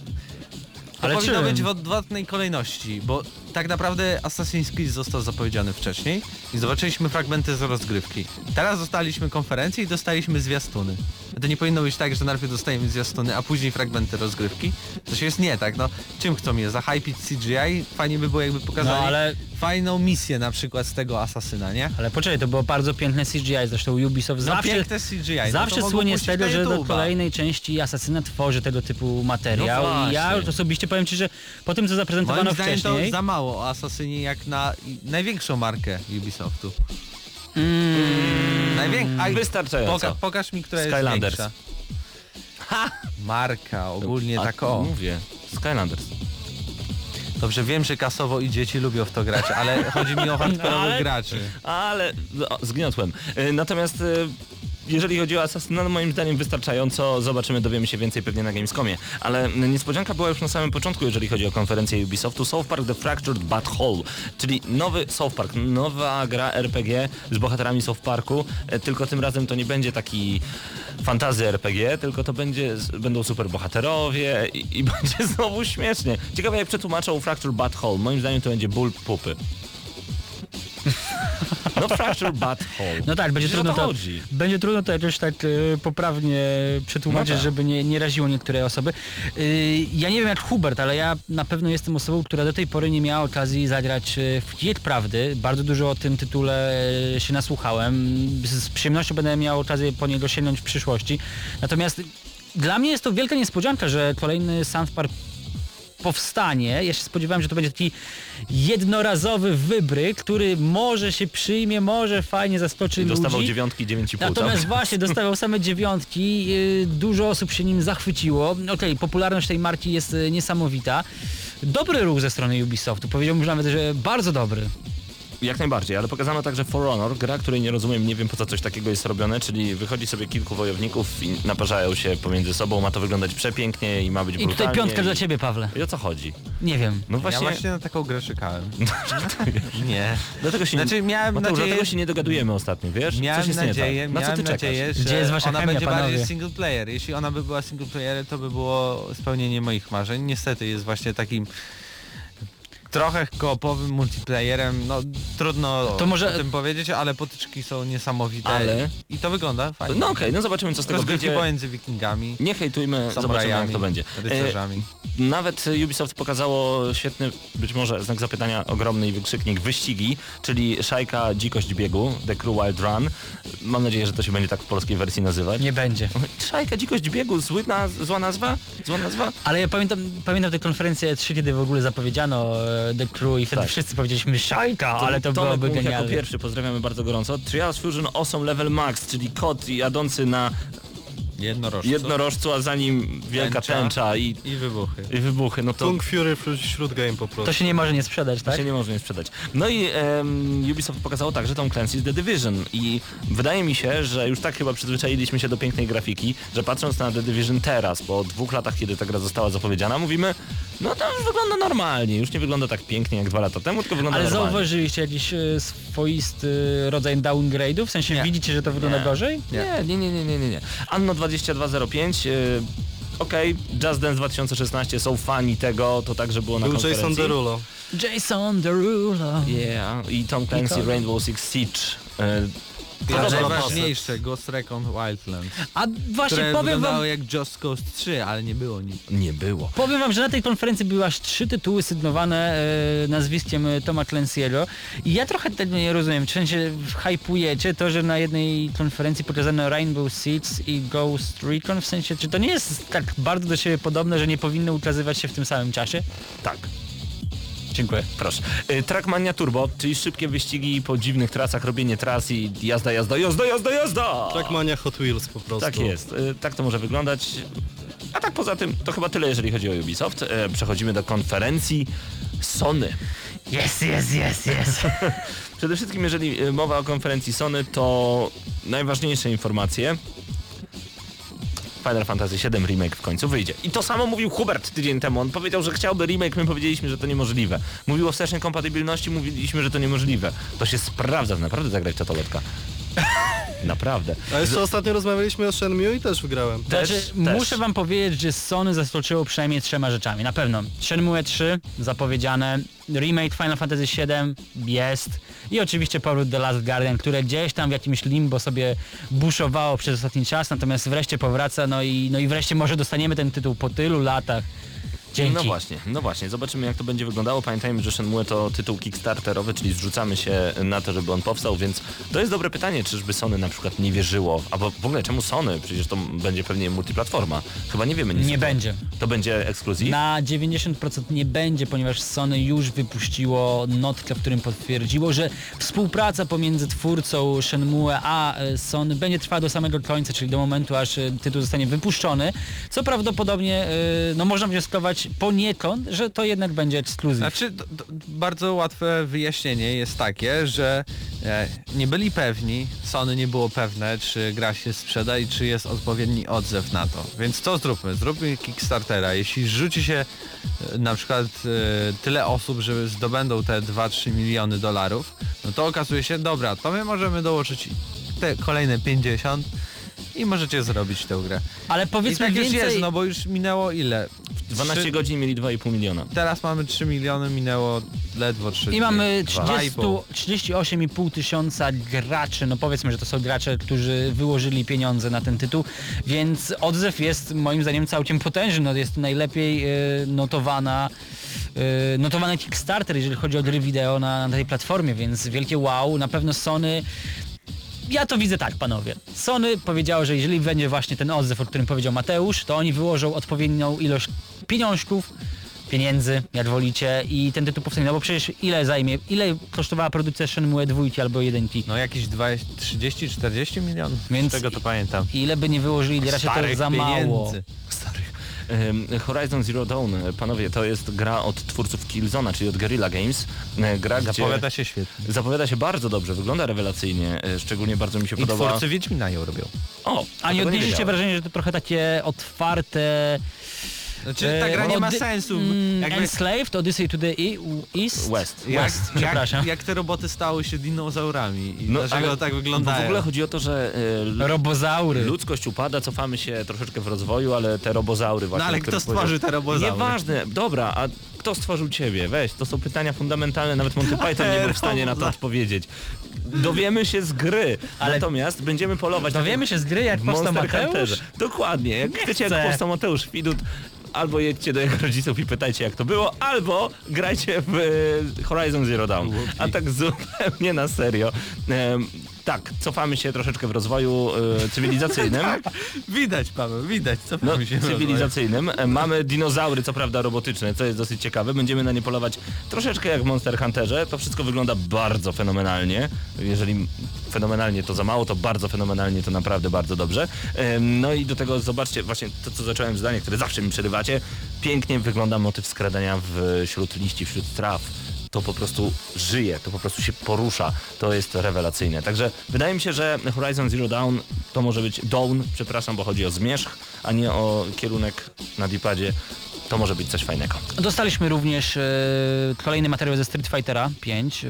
to Ale powinno czym? być w odwrotnej kolejności, bo tak naprawdę Assassin's Creed został zapowiedziany wcześniej i zobaczyliśmy fragmenty z rozgrywki. Teraz dostaliśmy konferencję i dostaliśmy zwiastuny. To nie powinno być tak, że najpierw dostajemy zwiastuny, a później fragmenty rozgrywki. To się jest nie tak, no. Czym chcą je? Zahypić CGI? Fajnie by było jakby pokazali No, ale- fajną misję na przykład z tego Asasyna, nie? Ale poczekaj, to było bardzo piękne CGI, zresztą Ubisoft No zawsze... piękne CGI. no Zawsze mogą słynie z tego, że do kolejnej części Asasyna tworzy tego typu materiał. No I ja osobiście powiem Ci, że po tym co zaprezentowano wcześniej... to za mało o Asasynie jak na największą markę Ubisoftu. Mm, Największa. Wystarczająco. Poka pokaż mi, która jest większa. Marka, ogólnie A, tak o. Mówię. Skylanders. Dobrze, wiem, że kasowo i dzieci lubią w to grać, ale chodzi mi o <laughs> hardkorowych Ale- graczy. Ale no, zgniotłem. Y, Natomiast y, jeżeli chodzi o Assassina, no moim zdaniem wystarczająco. Zobaczymy, dowiemy się więcej pewnie na Gamescomie. Ale niespodzianka była już na samym początku, jeżeli chodzi o konferencję Ubisoftu. South Park The Fractured But Whole, czyli nowy South Park, nowa gra RPG z bohaterami South Parku, e, tylko tym razem to nie będzie taki fantazy RPG, tylko to będzie, będą super bohaterowie i, i <laughs> będzie znowu śmiesznie. Ciekawe jak przetłumaczą Fractured But Whole. Moim zdaniem to będzie ból pupy. No Fractured But Whole. No tak, będzie trudno to chodzi. będzie trudno to jakoś tak e, poprawnie przetłumaczyć, No tak. żeby nie, nie raziło niektóre osoby. Y, ja nie wiem jak Hubert, ale ja na pewno jestem osobą, która do tej pory nie miała okazji zagrać e, w Kijek Prawdy. Bardzo dużo o tym tytule e, się nasłuchałem. Z, z przyjemnością będę miał okazję po niego sięgnąć w przyszłości. Natomiast dla mnie jest to wielka niespodzianka, że kolejny South Park powstanie. Ja się spodziewałem, że to będzie taki jednorazowy wybryk, który może się przyjmie, może fajnie zaskoczy Dostawał ludzi. dziewiątki, dziewięć i pół. Natomiast właśnie dostawał same dziewiątki, yy, dużo osób się nim zachwyciło. Okej, popularność tej marki jest yy, niesamowita. Dobry ruch ze strony Ubisoftu, powiedziałbym nawet, że bardzo dobry. Jak najbardziej, ale pokazano także For Honor, gra, której nie rozumiem, nie wiem po co coś takiego jest robione, czyli wychodzi sobie kilku wojowników i naparzają się pomiędzy sobą, ma to wyglądać przepięknie i ma być I tutaj brutalnie. piątka i... dla ciebie, Pawle. I o co chodzi? Nie wiem. No Ja właśnie, właśnie na taką grę czekałem. <laughs> Nie. dlatego się, Znaczy miałem Mateusz, nadzieję, dlatego się nie dogadujemy ostatnio, wiesz? Miałem Coś jest nie nadzieję, tak. Na co ty nadzieję, czekasz? że Gdzie jest wasza ona chemia, będzie bardziej panowie? single player. Jeśli ona by była single player, to by było spełnienie moich marzeń. Niestety jest właśnie takim trochę koopowym multiplayerem, no trudno To może- o tym powiedzieć, ale potyczki są niesamowite Ale- i to wygląda fajnie. No okej, no zobaczymy co z tego Rozgrywki wyjdzie. pomiędzy wikingami, Nie hejtujmy, zobaczymy jak to będzie. E, rycerzami. Nawet Ubisoft pokazało świetny, być może znak zapytania, ogromny i wykrzyknik wyścigi, czyli Szajka Dzikość Biegu, The Crew Wild Run. Mam nadzieję, że to się będzie tak w polskiej wersji nazywać. Nie będzie. Szajka Dzikość Biegu, zły naz zła nazwa? Zła nazwa? Ale ja pamiętam, pamiętam tę konferencję 3, kiedy w ogóle zapowiedziano e, The Crew i wtedy Tak. wszyscy powiedzieliśmy szajka, ale to Tomek byłoby Much jako genialne. pierwszy, pozdrawiamy bardzo gorąco. Trials Fusion Awesome Level Max, czyli kot jadący na Jednorożcu. jednorożcu, a za nim wielka Tęcza. tęcza i, I wybuchy. i wybuchy. No to Kung Fury wśród- game po prostu. To się nie może nie sprzedać, tak? się nie może nie sprzedać. No i em, Ubisoft pokazało także Tom Clancy's The Division i wydaje mi się, że już tak chyba przyzwyczailiśmy się do pięknej grafiki, że patrząc na The Division teraz, po dwóch latach, kiedy ta gra została zapowiedziana, mówimy, no to już wygląda normalnie, już nie wygląda tak pięknie jak dwa lata temu, tylko wygląda Ale normalnie. zauważyliście jakiś e, swoisty rodzaj downgrade'u? W sensie Nie. widzicie, że to wygląda Nie. gorzej? Nie, nie, nie, nie, nie, nie. nie. Anno 2205, yy, okej, Just Dance 2016 są fani tego, to także było na Był konferencji. Jason Derulo. Jason Derulo. Yeah, i Tom Clancy. Rainbow Six Siege. Dobra, najważniejsze, Ghost Recon Wildlands. A właśnie Które powiem wam, wyglądało jak Just Cause 3, ale nie było nic. nie było. powiem wam, że na tej konferencji były aż trzy tytuły sygnowane e, nazwiskiem e, Toma Clancy'ego i ja trochę tego nie rozumiem. Czy się hypujecie to, że na jednej konferencji pokazano Rainbow Six i Ghost Recon? W sensie, czy to nie jest tak bardzo do siebie podobne, że nie powinny ukazywać się w tym samym czasie? Tak. Dziękuję. Proszę. Y, Trackmania Turbo, czyli szybkie wyścigi po dziwnych trasach, robienie tras i jazda, jazda, jazda, jazda, jazda! Trackmania Hot Wheels po prostu. Tak jest. Y, Tak to może wyglądać. A tak poza tym, to chyba tyle, jeżeli chodzi o Ubisoft. E, Przechodzimy do konferencji Sony. Jest, jest, jest, jest. <laughs> Przede wszystkim, jeżeli y, mowa o konferencji Sony, to najważniejsze informacje. Final Fantasy VII Remake w końcu wyjdzie. I to samo mówił Hubert tydzień temu. On powiedział, że chciałby remake, my powiedzieliśmy, że to niemożliwe. Mówił o wstecznej kompatybilności, mówiliśmy, że to niemożliwe. To się sprawdza, naprawdę zagrać czatolotka. <laughs> Naprawdę. A jeszcze ostatnio rozmawialiśmy o Shenmue i też wygrałem. Też, Znaczy, też. muszę wam powiedzieć, że Sony zaskoczyło przynajmniej trzema rzeczami. Na pewno Shenmue 3 zapowiedziane, remake Final Fantasy VII jest i oczywiście powrót The Last Guardian, które gdzieś tam w jakimś limbo sobie buszowało przez ostatni czas, natomiast wreszcie powraca, no i, no i wreszcie może dostaniemy ten tytuł po tylu latach. Dzięki. No właśnie, no właśnie, zobaczymy jak to będzie wyglądało. Pamiętajmy, że Shenmue to tytuł kickstarterowy, czyli zrzucamy się na to, żeby on powstał, więc to jest dobre pytanie, czyżby Sony na przykład nie wierzyło, albo w ogóle czemu Sony? Przecież to będzie pewnie multiplatforma. Chyba nie wiemy nic. Nie będzie. To będzie ekskluzyw? Na 90% nie będzie, ponieważ Sony już wypuściło notkę, w którym potwierdziło, że współpraca pomiędzy twórcą Shenmue a e, Sony będzie trwała do samego końca, czyli do momentu, aż e, tytuł zostanie wypuszczony, co prawdopodobnie, e, no można wnioskować poniekąd, że to jednak będzie ekskluzyw. Znaczy, bardzo łatwe wyjaśnienie jest takie, że e, nie byli pewni, Sony nie było pewne, czy gra się sprzeda i czy jest odpowiedni odzew na to. Więc co zróbmy? Zróbmy Kickstartera. Jeśli rzuci się e, na przykład e, tyle osób, że zdobędą te 2-3 miliony dolarów, no to okazuje się, dobra, to my możemy dołożyć te kolejne 50 i możecie zrobić tę grę. Ale I powiedzmy tak już więcej... jest, no bo już minęło ile? 12 Trzy- godzin mieli 2,5 miliona. Teraz mamy 3 miliony, minęło ledwo 3. I mamy dwa 30, i pół. 38,5 tysiąca graczy, no powiedzmy, że to są gracze, którzy wyłożyli pieniądze na ten tytuł, więc odzew jest moim zdaniem całkiem potężny, no jest to najlepiej e, notowana e, notowany Kickstarter, jeżeli chodzi o gry wideo na, na tej platformie, więc wielkie wow, na pewno Sony ja to widzę tak, panowie. Sony powiedziało, że jeżeli będzie właśnie ten odzew, o którym powiedział Mateusz, to oni wyłożą odpowiednią ilość pieniążków, pieniędzy, jak wolicie, i ten tytuł powstanie. No bo przecież ile zajmie, ile kosztowała produkcja Shenmue 2 albo 1 No jakieś 30-40 milionów, Więc- z tego to pamiętam. I ile by nie wyłożyli, raczej to za mało. pieniędzy. Starych. Em, Horizon Zero Dawn, e, panowie, to jest gra od twórców Killzona, czyli od Guerrilla Games. E, Gra, Zapowiada gdzie się świetnie. zapowiada się bardzo dobrze, wygląda rewelacyjnie, e, szczególnie bardzo mi się I podoba. twórcy Wiedźmina ją robią. O, A nie odnieśliście wrażenia, że to trochę takie otwarte... Znaczy ta gra nie ma ody- sensu. Mm, Jakby, Enslaved, Odyssey to the E- East? West. jak, West, przepraszam. jak, jak te roboty stały się dinozaurami i dlaczego No, ale tak Bo wyglądają. w ogóle chodzi o to, że e, Robozaury. ludzkość upada, cofamy się troszeczkę w rozwoju, ale te robozaury właśnie... No ale o których kto stworzył te robozaury? Nieważne, dobra, a kto stworzył ciebie? Weź, to są pytania fundamentalne, nawet Monty <laughs> Python nie był w stanie na to odpowiedzieć. Dowiemy się z gry, Ale- natomiast będziemy polować... Dowiemy się z gry, jak powstał Monster Mateusz? Hunterze. Dokładnie, jak chcecie chcę. jak powstał Mateusz Widut, albo jedźcie do jego rodziców i pytajcie jak to było, albo grajcie w e, Horizon Zero Dawn. A tak zupełnie na serio. Tak, cofamy się troszeczkę w rozwoju e, cywilizacyjnym. <laughs> Widać Paweł, widać, co No, się cywilizacyjnym. E, Mamy dinozaury, co prawda robotyczne, co jest dosyć ciekawe. Będziemy na nie polować troszeczkę jak w Monster Hunterze. To wszystko wygląda bardzo fenomenalnie. Jeżeli fenomenalnie to za mało, to bardzo fenomenalnie to naprawdę bardzo dobrze. No i do tego zobaczcie właśnie to, co zacząłem zdanie, które zawsze mi przerywacie. Pięknie wygląda motyw skradania wśród liści, wśród traw to po prostu żyje, to po prostu się porusza. To jest rewelacyjne. Także wydaje mi się, że Horizon Zero Dawn to może być Dawn, przepraszam, bo chodzi o zmierzch, a nie o kierunek na dipadzie. To może być coś fajnego. Dostaliśmy również e, kolejny materiał ze Street Fightera 5. E,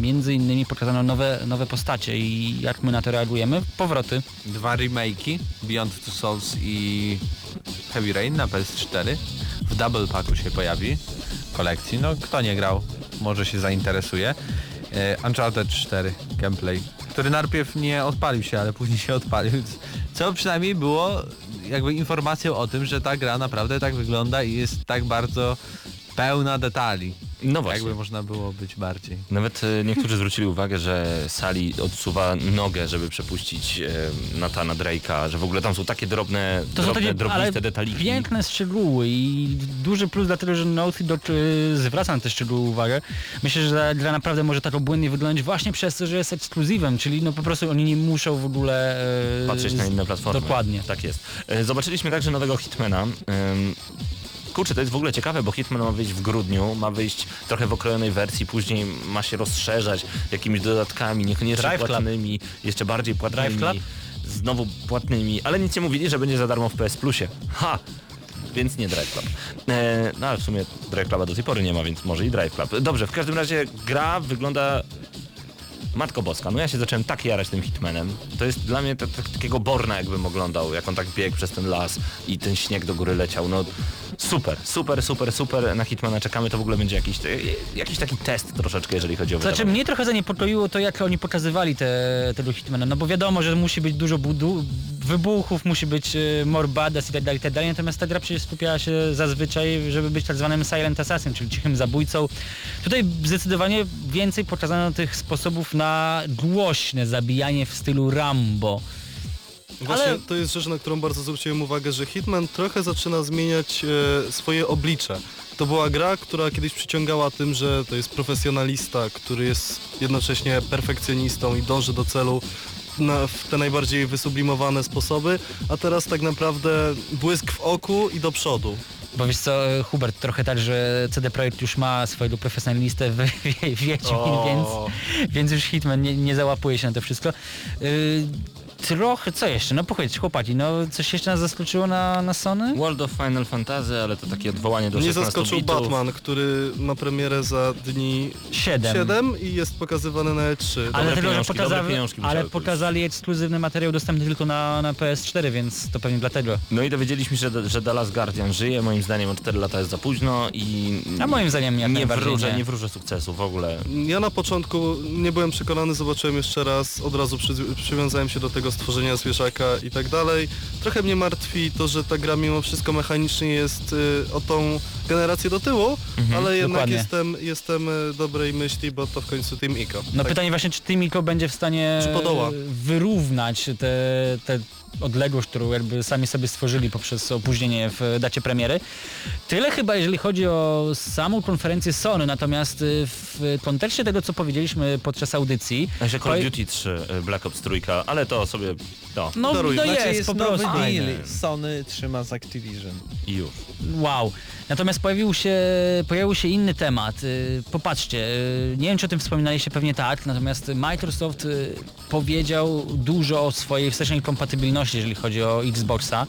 między innymi pokazano nowe, nowe postacie i jak my na to reagujemy. Powroty. Dwa remake'i, Beyond Two Souls i Heavy Rain na PS4. W double packu się pojawi kolekcji. No kto nie grał, może się zainteresuje. E, Uncharted 4 gameplay, który najpierw nie odpalił się, ale później się odpalił. Co przynajmniej było jakby informacją o tym, że ta gra naprawdę tak wygląda i jest tak bardzo pełna detali. No właśnie. Jakby można było być bardziej. Nawet e, niektórzy zwrócili uwagę, że Sali odsuwa nogę, żeby przepuścić e, Natana Drake'a, że w ogóle tam są takie drobne, To są drobne takie ale drobniste detaliki. piękne szczegóły i duży plus dlatego, że Naughty Dog e, zwraca na te szczegóły uwagę. Myślę, że gra naprawdę może tak obłędnie wyglądać właśnie przez to, że jest ekskluzywem, czyli no po prostu oni nie muszą w ogóle e, patrzeć na inne platformy. Dokładnie. Tak jest. E, Zobaczyliśmy także nowego Hitmana. Kurczę, to jest w ogóle ciekawe, bo Hitman ma wyjść w grudniu, ma wyjść trochę w okrojonej wersji, później ma się rozszerzać jakimiś dodatkami, niekoniecznie Drive Club. płatnymi, jeszcze bardziej płatnymi, Drive Club? znowu płatnymi, ale nic nie mówili, że będzie za darmo w PS Plusie. Ha! Więc nie Drive Club. E, no ale w sumie Drive Cluba do tej pory nie ma, więc może i Drive Club. Dobrze, w każdym razie gra wygląda Matko Boska, no ja się zacząłem tak jarać tym Hitmanem. To jest dla mnie tak, tak, takiego Borna jakbym oglądał, jak on tak biegł przez ten las i ten śnieg do góry leciał. No super, super, super, super. Na Hitmana czekamy, to w ogóle będzie jakiś, jakiś taki test troszeczkę, jeżeli chodzi o Znaczy wydawanie. mnie trochę zaniepokoiło to, jak oni pokazywali te, tego Hitmana, no bo wiadomo, że musi być dużo budu wybuchów, musi być y, more badass i tak dalej, i tak dalej. Natomiast ta gra przecież skupiała się zazwyczaj, żeby być tak zwanym silent assassin, czyli cichym zabójcą. Tutaj zdecydowanie więcej pokazano tych sposobów na głośne zabijanie w stylu Rambo. Właśnie Ale- to jest rzecz, na którą bardzo zwróciłem uwagę, że Hitman trochę zaczyna zmieniać e, swoje oblicze. To była gra, która kiedyś przyciągała tym, że to jest profesjonalista, który jest jednocześnie perfekcjonistą i dąży do celu na, w te najbardziej wysublimowane sposoby, a teraz tak naprawdę błysk w oku i do przodu. Bo wiesz co, Hubert, trochę tak, że CD Projekt już ma swojego profesjonalistę w w- Wiedźmin, więc, więc już Hitman nie, nie załapuje się na to wszystko. Yy, trochę, co jeszcze? No powiedz, chłopaki, no coś jeszcze nas zaskoczyło na, na Sony? World of Final Fantasy, ale to takie odwołanie do Mnie 16 zaskoczył bitów. Batman, który ma premierę za dni Siedem. 7 i jest pokazywany na E E3. Ale Dobre dlatego, że pieniążki, dobre pokazali, pieniążki ale musiały pokazali ekskluzywny materiał dostępny tylko na, na PS4, więc to pewnie dlatego. No i dowiedzieliśmy się, że, że Dallas Guardian żyje, moim zdaniem o 4 lata jest za późno i A moim zdaniem jak nie najbardziej wróżę, nie. nie wróżę sukcesu w ogóle. Ja na początku nie byłem przekonany, zobaczyłem jeszcze raz, od razu przy, przywiązałem się do tego stworzenia zwierzaka i tak dalej. Trochę mnie martwi to, że ta gra mimo wszystko mechanicznie jest y, o tą generację do tyłu, ale jednak dokładnie. jestem, jestem y, dobrej myśli, bo to w końcu Team Ico. No Tak. pytanie właśnie, czy Timiko będzie w stanie wyrównać te, te odległość, którą jakby sami sobie stworzyli poprzez opóźnienie w dacie premiery. Tyle chyba, jeżeli chodzi o samą konferencję Sony, natomiast y, w kontekście tego, co powiedzieliśmy podczas audycji, jeszcze Call of Duty 3, y, Black Ops 3, ale to sobie, no no, Daruj. no Znaczy jest, jest po nowy prostu. deal. Sony trzyma z Activision. i już. Wow. Natomiast pojawił się, pojawił się inny temat. Y, Popatrzcie, y, nie wiem czy o tym wspominaliście, pewnie tak, natomiast Microsoft y, powiedział dużo o swojej wstecznej kompatybilności, jeżeli chodzi o Xboxa.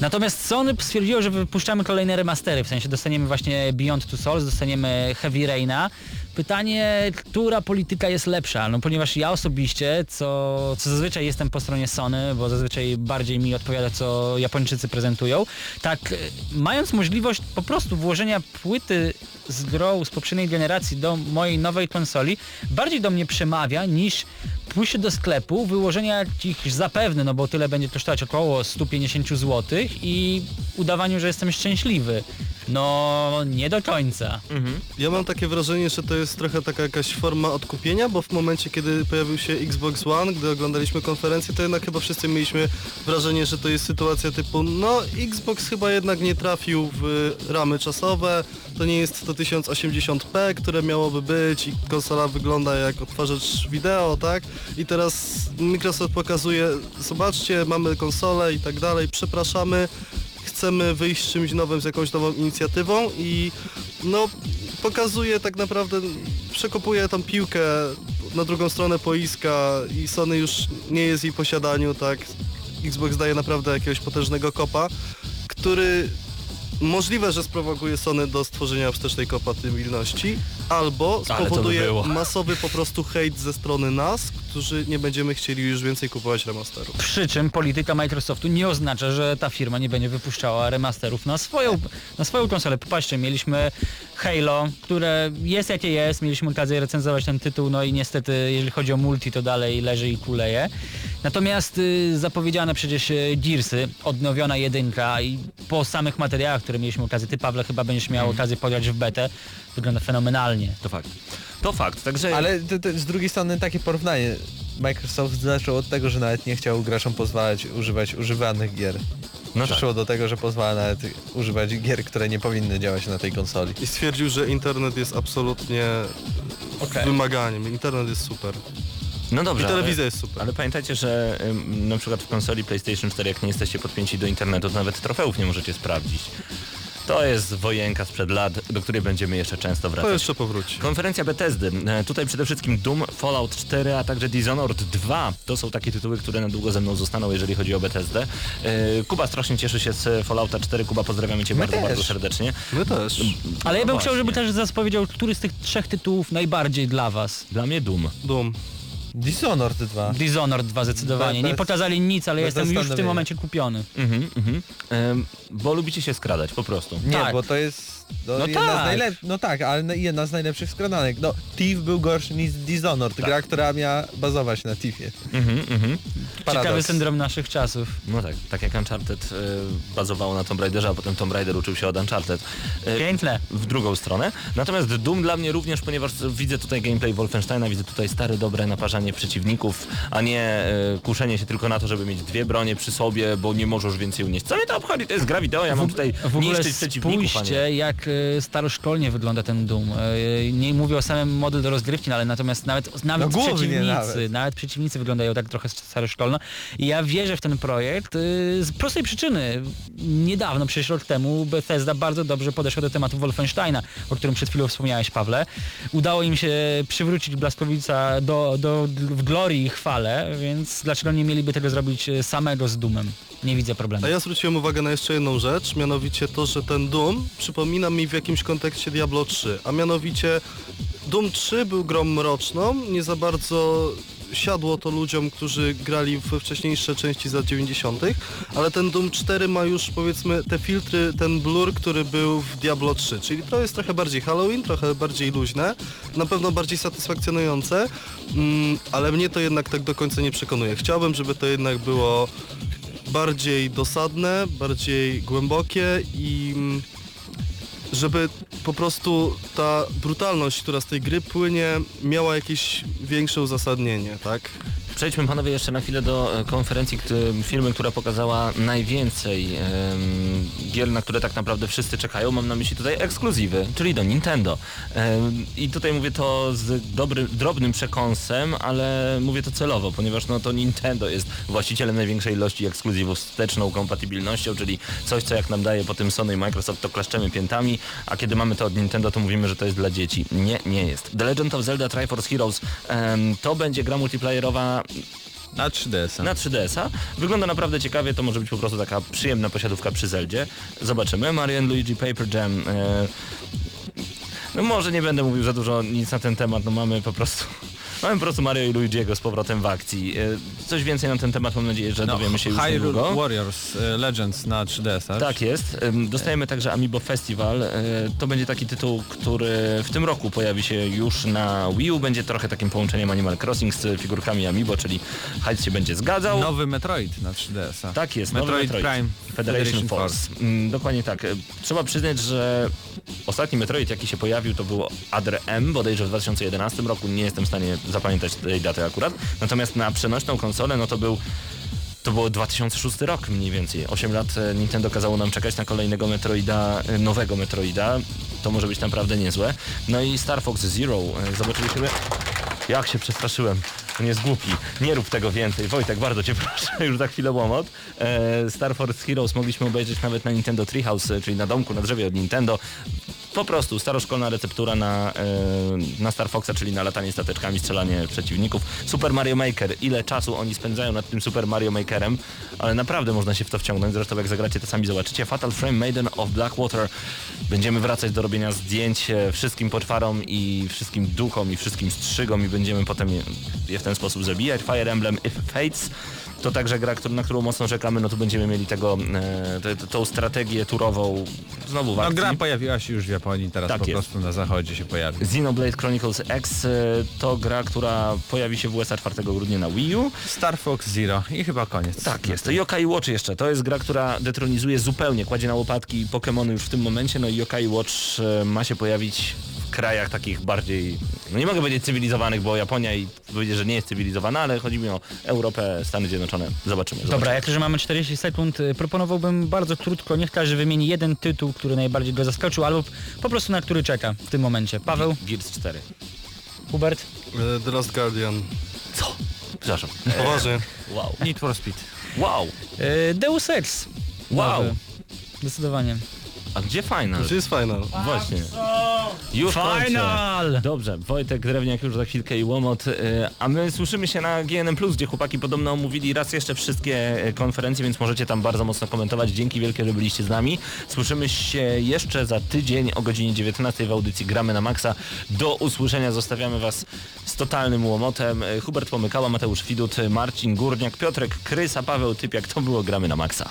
Natomiast Sony stwierdziło, że wypuszczamy kolejne remastery, w sensie dostaniemy właśnie Beyond Two Souls, dostaniemy Heavy Raina. Pytanie, która polityka jest lepsza? No ponieważ ja osobiście, co, co zazwyczaj jestem po stronie Sony, bo zazwyczaj bardziej mi odpowiada, co Japończycy prezentują, tak e, mając możliwość po prostu włożenia płyty z grą z poprzedniej generacji do mojej nowej konsoli, bardziej do mnie przemawia niż pójście do sklepu, wyłożenia jakichś zapewne, no bo tyle będzie kosztować około 150 zł i udawaniu, że jestem szczęśliwy. No, nie do końca. Ja mam takie wrażenie, że to jest trochę taka jakaś forma odkupienia, bo w momencie, kiedy pojawił się Xbox One, gdy oglądaliśmy konferencję, to jednak chyba wszyscy mieliśmy wrażenie, że to jest sytuacja typu, no Xbox chyba jednak nie trafił w ramy czasowe, to nie jest to 1080p, które miałoby być i konsola wygląda jak odtwarzacz wideo, tak? I teraz Microsoft pokazuje, zobaczcie, mamy konsolę i tak dalej, przepraszamy, chcemy wyjść z czymś nowym, z jakąś nową inicjatywą i no pokazuje tak naprawdę, przekopuje tą piłkę na drugą stronę boiska i Sony już nie jest jej posiadaniu, tak. Xbox daje naprawdę jakiegoś potężnego kopa, który możliwe, że sprowokuje Sony do stworzenia wstecznej kompatybilności, albo by spowoduje było. <laughs> masowy po prostu hejt ze strony nas, którzy nie będziemy chcieli już więcej kupować remasterów. Przy czym polityka Microsoftu nie oznacza, że ta firma nie będzie wypuszczała remasterów na swoją, na swoją konsolę. Popatrzcie, mieliśmy Halo, które jest jakie jest, mieliśmy okazję recenzować ten tytuł, no i niestety jeżeli chodzi o multi to dalej leży i kuleje. Natomiast y, zapowiedziane przecież y, Gearsy, odnowiona jedynka i po samych materiałach, które mieliśmy okazję, ty Pawle chyba będziesz miał okazję pograć w betę, wygląda fenomenalnie. To fakt. To fakt, także... Ale to, to z drugiej strony takie porównanie. Microsoft zaczął od tego, że nawet nie chciał graczom pozwalać używać używanych gier. No Przyszło do tego, że pozwala nawet używać gier, które nie powinny działać na tej konsoli. I stwierdził, że internet jest absolutnie wymaganiem. Internet jest super. No I dobrze, ale- telewizja jest super. Ale pamiętajcie, że ym, na przykład w konsoli PlayStation 4, jak nie jesteście podpięci do internetu, to nawet trofeów nie możecie sprawdzić. To jest wojenka sprzed lat, do której będziemy jeszcze często To wracać. jeszcze powróci. Konferencja Bethesdy. E, Tutaj przede wszystkim Doom, Fallout 4, a także Dishonored 2. To są takie tytuły, które na długo ze mną zostaną, jeżeli chodzi o Bethesdę. E, Kuba strasznie cieszy się z Fallouta 4. Kuba, pozdrawiamy Cię My bardzo, też. bardzo serdecznie. My też. Ale ja bym No chciał, żeby też zapowiedział, który z tych trzech tytułów najbardziej dla was. Dla mnie Doom. Doom. Dishonored 2. Dishonored 2 zdecydowanie. Bez- Nie pokazali nic, ale jestem już w tym momencie kupiony. Mhm, mhm. Em, bo lubicie się skradać, po prostu. Nie, Tak. bo to jest no, No jedna tak. z najlep... No tak, ale na- jedna z najlepszych skradanek. No, Thief był gorszy niż Dishonored, gra, która miała bazować na Thiefie. Mhm, mhm. Ciekawy syndrom naszych czasów. No tak, tak jak Uncharted y, bazowało na Tomb Raiderze, a potem Tomb Raider uczył się od Uncharted. Y, Piękne. w drugą stronę. Natomiast Doom dla mnie również, ponieważ widzę tutaj gameplay Wolfensteina, widzę tutaj stare, dobre naparzanie przeciwników, a nie e, kuszenie się tylko na to, żeby mieć dwie bronie przy sobie, bo nie możesz więcej unieść. Co mnie to obchodzi? To jest gra wideo, ja mam tutaj W ogóle niszczyć przeciwników, spójrzcie, jak e, staroszkolnie wygląda ten Doom. E, Nie mówię o samym model do rozgrywki, no ale natomiast nawet, nawet No przeciwnicy, nawet. nawet. przeciwnicy wyglądają tak trochę staroszkolno. I ja wierzę w ten projekt e, z prostej przyczyny. Niedawno, przecież rok temu, Bethesda bardzo dobrze podeszła do tematu Wolfensteina, o którym przed chwilą wspomniałeś, Pawle. Udało im się przywrócić Blaskowica do, do, w glorii i chwale, więc dlaczego nie mieliby tego zrobić samego z Doomem? Nie widzę problemu. A ja zwróciłem uwagę na jeszcze jedną rzecz, mianowicie to, że ten Doom przypomina mi w jakimś kontekście Diablo 3, a mianowicie Doom 3 był grą mroczną, nie za bardzo siadło to ludziom, którzy grali w wcześniejsze części z lat 90., ale ten Doom 4 ma już powiedzmy te filtry, ten blur, który był w Diablo 3, czyli to jest trochę bardziej Halloween, trochę bardziej luźne, na pewno bardziej satysfakcjonujące, mm, ale mnie to jednak tak do końca nie przekonuje. Chciałbym, żeby to jednak było bardziej dosadne, bardziej głębokie i mm, żeby po prostu ta brutalność, która z tej gry płynie, miała jakieś większe uzasadnienie, tak? Przejdźmy panowie jeszcze na chwilę do e, konferencji firmy, która pokazała najwięcej gier, na które tak naprawdę wszyscy czekają. Mam na myśli tutaj ekskluzywy, czyli do Nintendo. I tutaj mówię to z dobry, drobnym przekąsem, ale mówię to celowo, ponieważ no to Nintendo jest właścicielem największej ilości ekskluzywów z wsteczną kompatybilnością, czyli coś, co jak nam daje po tym Sony i Microsoft, to klaszczemy piętami, a kiedy mamy to od Nintendo, to mówimy, że to jest dla dzieci. Nie, nie jest. The Legend of Zelda Triforce Heroes to będzie gra multiplayerowa Na 3DS. na 3DS-a. Wygląda naprawdę ciekawie, to może być po prostu taka przyjemna posiadówka przy Zeldzie. Zobaczymy. Mario and Luigi Paper Jam. E... No może nie będę mówił za dużo nic na ten temat, no mamy po prostu... Mamy po prostu Mario i Luigi'ego z powrotem w akcji. E, Coś więcej na ten temat mam nadzieję, że dowiemy się już No, Hyrule niedługo. Warriors e, Legends na 3DS. Tak jest. Ym, Dostajemy także Amiibo Festival. E, To będzie taki tytuł, który w tym roku pojawi się już na Wii U. Będzie trochę takim połączeniem Animal Crossing z figurkami Amiibo, czyli hajs się będzie zgadzał. Nowy Metroid na 3DS. Tak jest, nowy Metroid, Prime Federation, Force. Mm, dokładnie tak. Trzeba przyznać, że ostatni Metroid jaki się pojawił to był Adre M, bodajże w 2011 roku, nie jestem w stanie zapamiętać tej daty akurat. Natomiast na przenośną konsolę no to był to było 2006 rok mniej więcej. 8 lat e, Nintendo kazało nam czekać na kolejnego Metroida, e, nowego Metroida. To może być naprawdę niezłe. No i Star Fox Zero. e, Zobaczyliśmy... Jak się przestraszyłem. On jest głupi. Nie rób tego więcej. Wojtek, bardzo cię <laughs> proszę, już za chwilę łomot. Star Force Heroes mogliśmy obejrzeć nawet na Nintendo Treehouse, czyli na domku, na drzewie od Nintendo. Po prostu staroszkolna receptura na, e, na Star Foxa, czyli na latanie stateczkami, strzelanie przeciwników. Super Mario Maker. Ile czasu oni spędzają nad tym Super Mario Makerem, ale naprawdę można się w to wciągnąć. Zresztą jak zagracie, to sami zobaczycie. Fatal Frame Maiden of Blackwater. Będziemy wracać do robienia zdjęć e, wszystkim potwarom i wszystkim duchom i wszystkim strzygom i będziemy potem je, je w ten sposób zabijać. Fire Emblem If Fates to także gra, na którą mocno czekamy, no tu będziemy mieli tego, e, te- tą strategię turową znowu w No akcji. gra pojawiła się już w Japonii, teraz Tak po jest. prostu na zachodzie się pojawi. Xenoblade Chronicles X e, to gra, która pojawi się w USA 4 grudnia na Wii U. Star Fox Zero i chyba koniec. Tak jest. To Yokai Watch jeszcze. To jest gra, która detronizuje zupełnie, kładzie na łopatki Pokémony już w tym momencie. No i Yokai Watch e, ma się pojawić krajach takich bardziej, no nie mogę powiedzieć cywilizowanych, bo Japonia i powiedzieć, że nie jest cywilizowana, ale chodzi mi o Europę, Stany Zjednoczone. Zobaczymy. zobaczymy. Dobra, jako że mamy 40 sekund, y, proponowałbym bardzo krótko, niech każdy wymieni jeden tytuł, który najbardziej go zaskoczył, albo po prostu na który czeka w tym momencie. Paweł, Gears 4. Hubert, E, The Last Guardian. Co? Przepraszam. <laughs> Poważnie. Wow. Need for Speed. Wow. y, Deus Ex. Wow. Nowy. Zdecydowanie. A gdzie final? Gdzie jest final? Właśnie. Już kończę. Final! Dobrze, Wojtek Drewniak już za chwilkę i Łomot, y, a my słyszymy się na GNM+, gdzie chłopaki podobno omówili raz jeszcze wszystkie y, konferencje, więc możecie tam bardzo mocno komentować. Dzięki wielkie, że byliście z nami. Słyszymy się jeszcze za tydzień o godzinie 19 w audycji Gramy na Maxa. Do usłyszenia zostawiamy Was z totalnym łomotem. Y, Hubert Pomykała, Mateusz Widut, Marcin Górniak, Piotrek Krysa, Paweł Typiak. To było Gramy na Maxa.